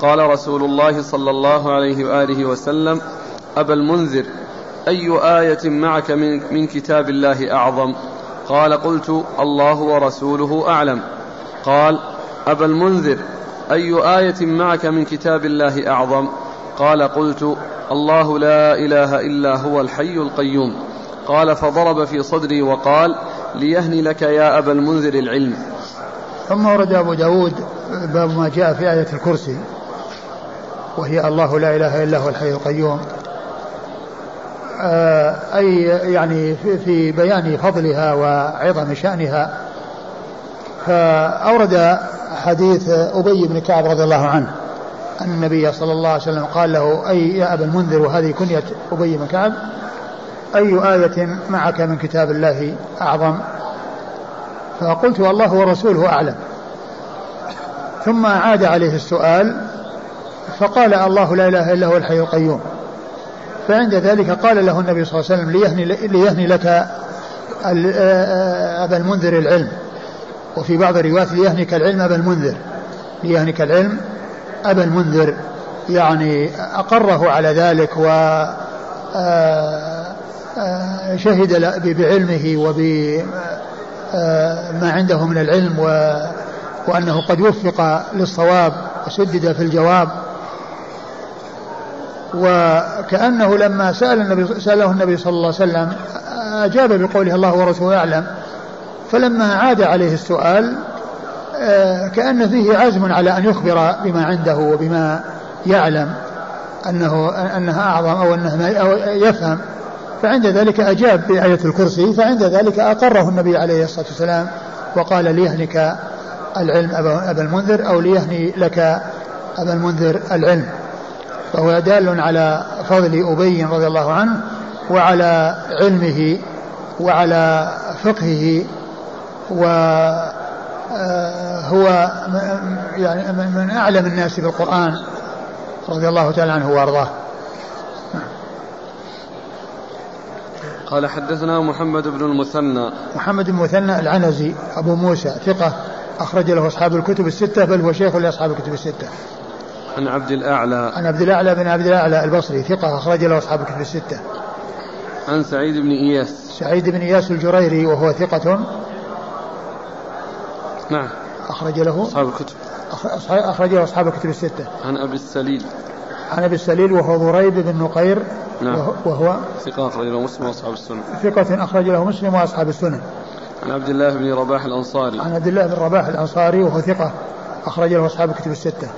قال رسول الله صلى الله عليه وآله وسلم أبا المنذر أي آية معك من, من كتاب الله أعظم؟ قال قلت الله ورسوله أعلم. قال أبا المنذر أي آية معك من كتاب الله أعظم؟ قال قلت الله لا إله إلا هو الحي القيوم. قال فضرب في صدري وقال ليهني لك يا أبا المنذر العلم. ثم ورد أبو داود باب ما جاء في آية الكرسي وهي الله لا إله إلا هو الحي القيوم. آه، أي يعني في بيان فضلها وعظم شأنها. فأورد حديث أبي بن كعب رضي الله عنه. أن النبي صلى الله عليه وسلم قال له أي يا أبا المنذر وهذه كنية أبي بن كعب أي آية معك من كتاب الله أعظم؟ فقلت الله ورسوله أعلم. ثم عاد عليه السؤال فقال الله لا إله إلا هو الحي القيوم. فعند ذلك قال له النبي صلى الله عليه وسلم ليهني, ليهني لك أبا المنذر العلم. وفي بعض الروايات ليهنك العلم أبا المنذر. ليهنك العلم أبا المنذر. يعني أقره على ذلك و آه، آه، شهد بعلمه وبما آه، عنده من العلم وأنه قد وفق للصواب وسدد في الجواب. وكأنه لما سأل النبي سأله النبي صلى الله عليه وسلم أجاب بقوله الله ورسوله أعلم. فلما عاد عليه السؤال آه، كأن فيه عزم على أن يخبر بما عنده وبما يعلم أنه أنها أعظم أو أنه أو يفهم. فعند ذلك أجاب بآية الكرسي فعند ذلك أقره النبي عليه الصلاة والسلام وقال ليهنك العلم أبا المنذر أو ليهني لك أبا المنذر العلم. فهو دال على فضل أبي رضي الله عنه وعلى علمه وعلى فقهه و آه، هو يعني من أعلم الناس بالقرآن رضي الله تعالى عنه وأرضاه. قال حدثنا محمد بن المثنى. محمد بن المثنى العنزي أبو موسى ثقة أخرج له أصحاب الكتب الستة بل هو شيخ لأصحاب الكتب الستة. عن عبد الأعلى. عن عبد الأعلى بن عبد الأعلى البصري ثقة أخرج له أصحاب الكتب الستة. عن سعيد بن إياس. سعيد بن إياس الجريري وهو ثقة نعم. أخرج له أصحاب الكتب. أخرج له أصحاب الكتب الستة. عن أبي السليل. عن أبي السليل وهو ضريب بن نقير نعم. وهو ثقة أخرج له مسلم وأصحاب السنة. ثقة أخرج له مسلم وأصحاب السنة. عن عبد الله بن رباح الأنصاري. عن عبد الله بن رباح الأنصاري وهو ثقة أخرج له أصحاب الكتب الستة.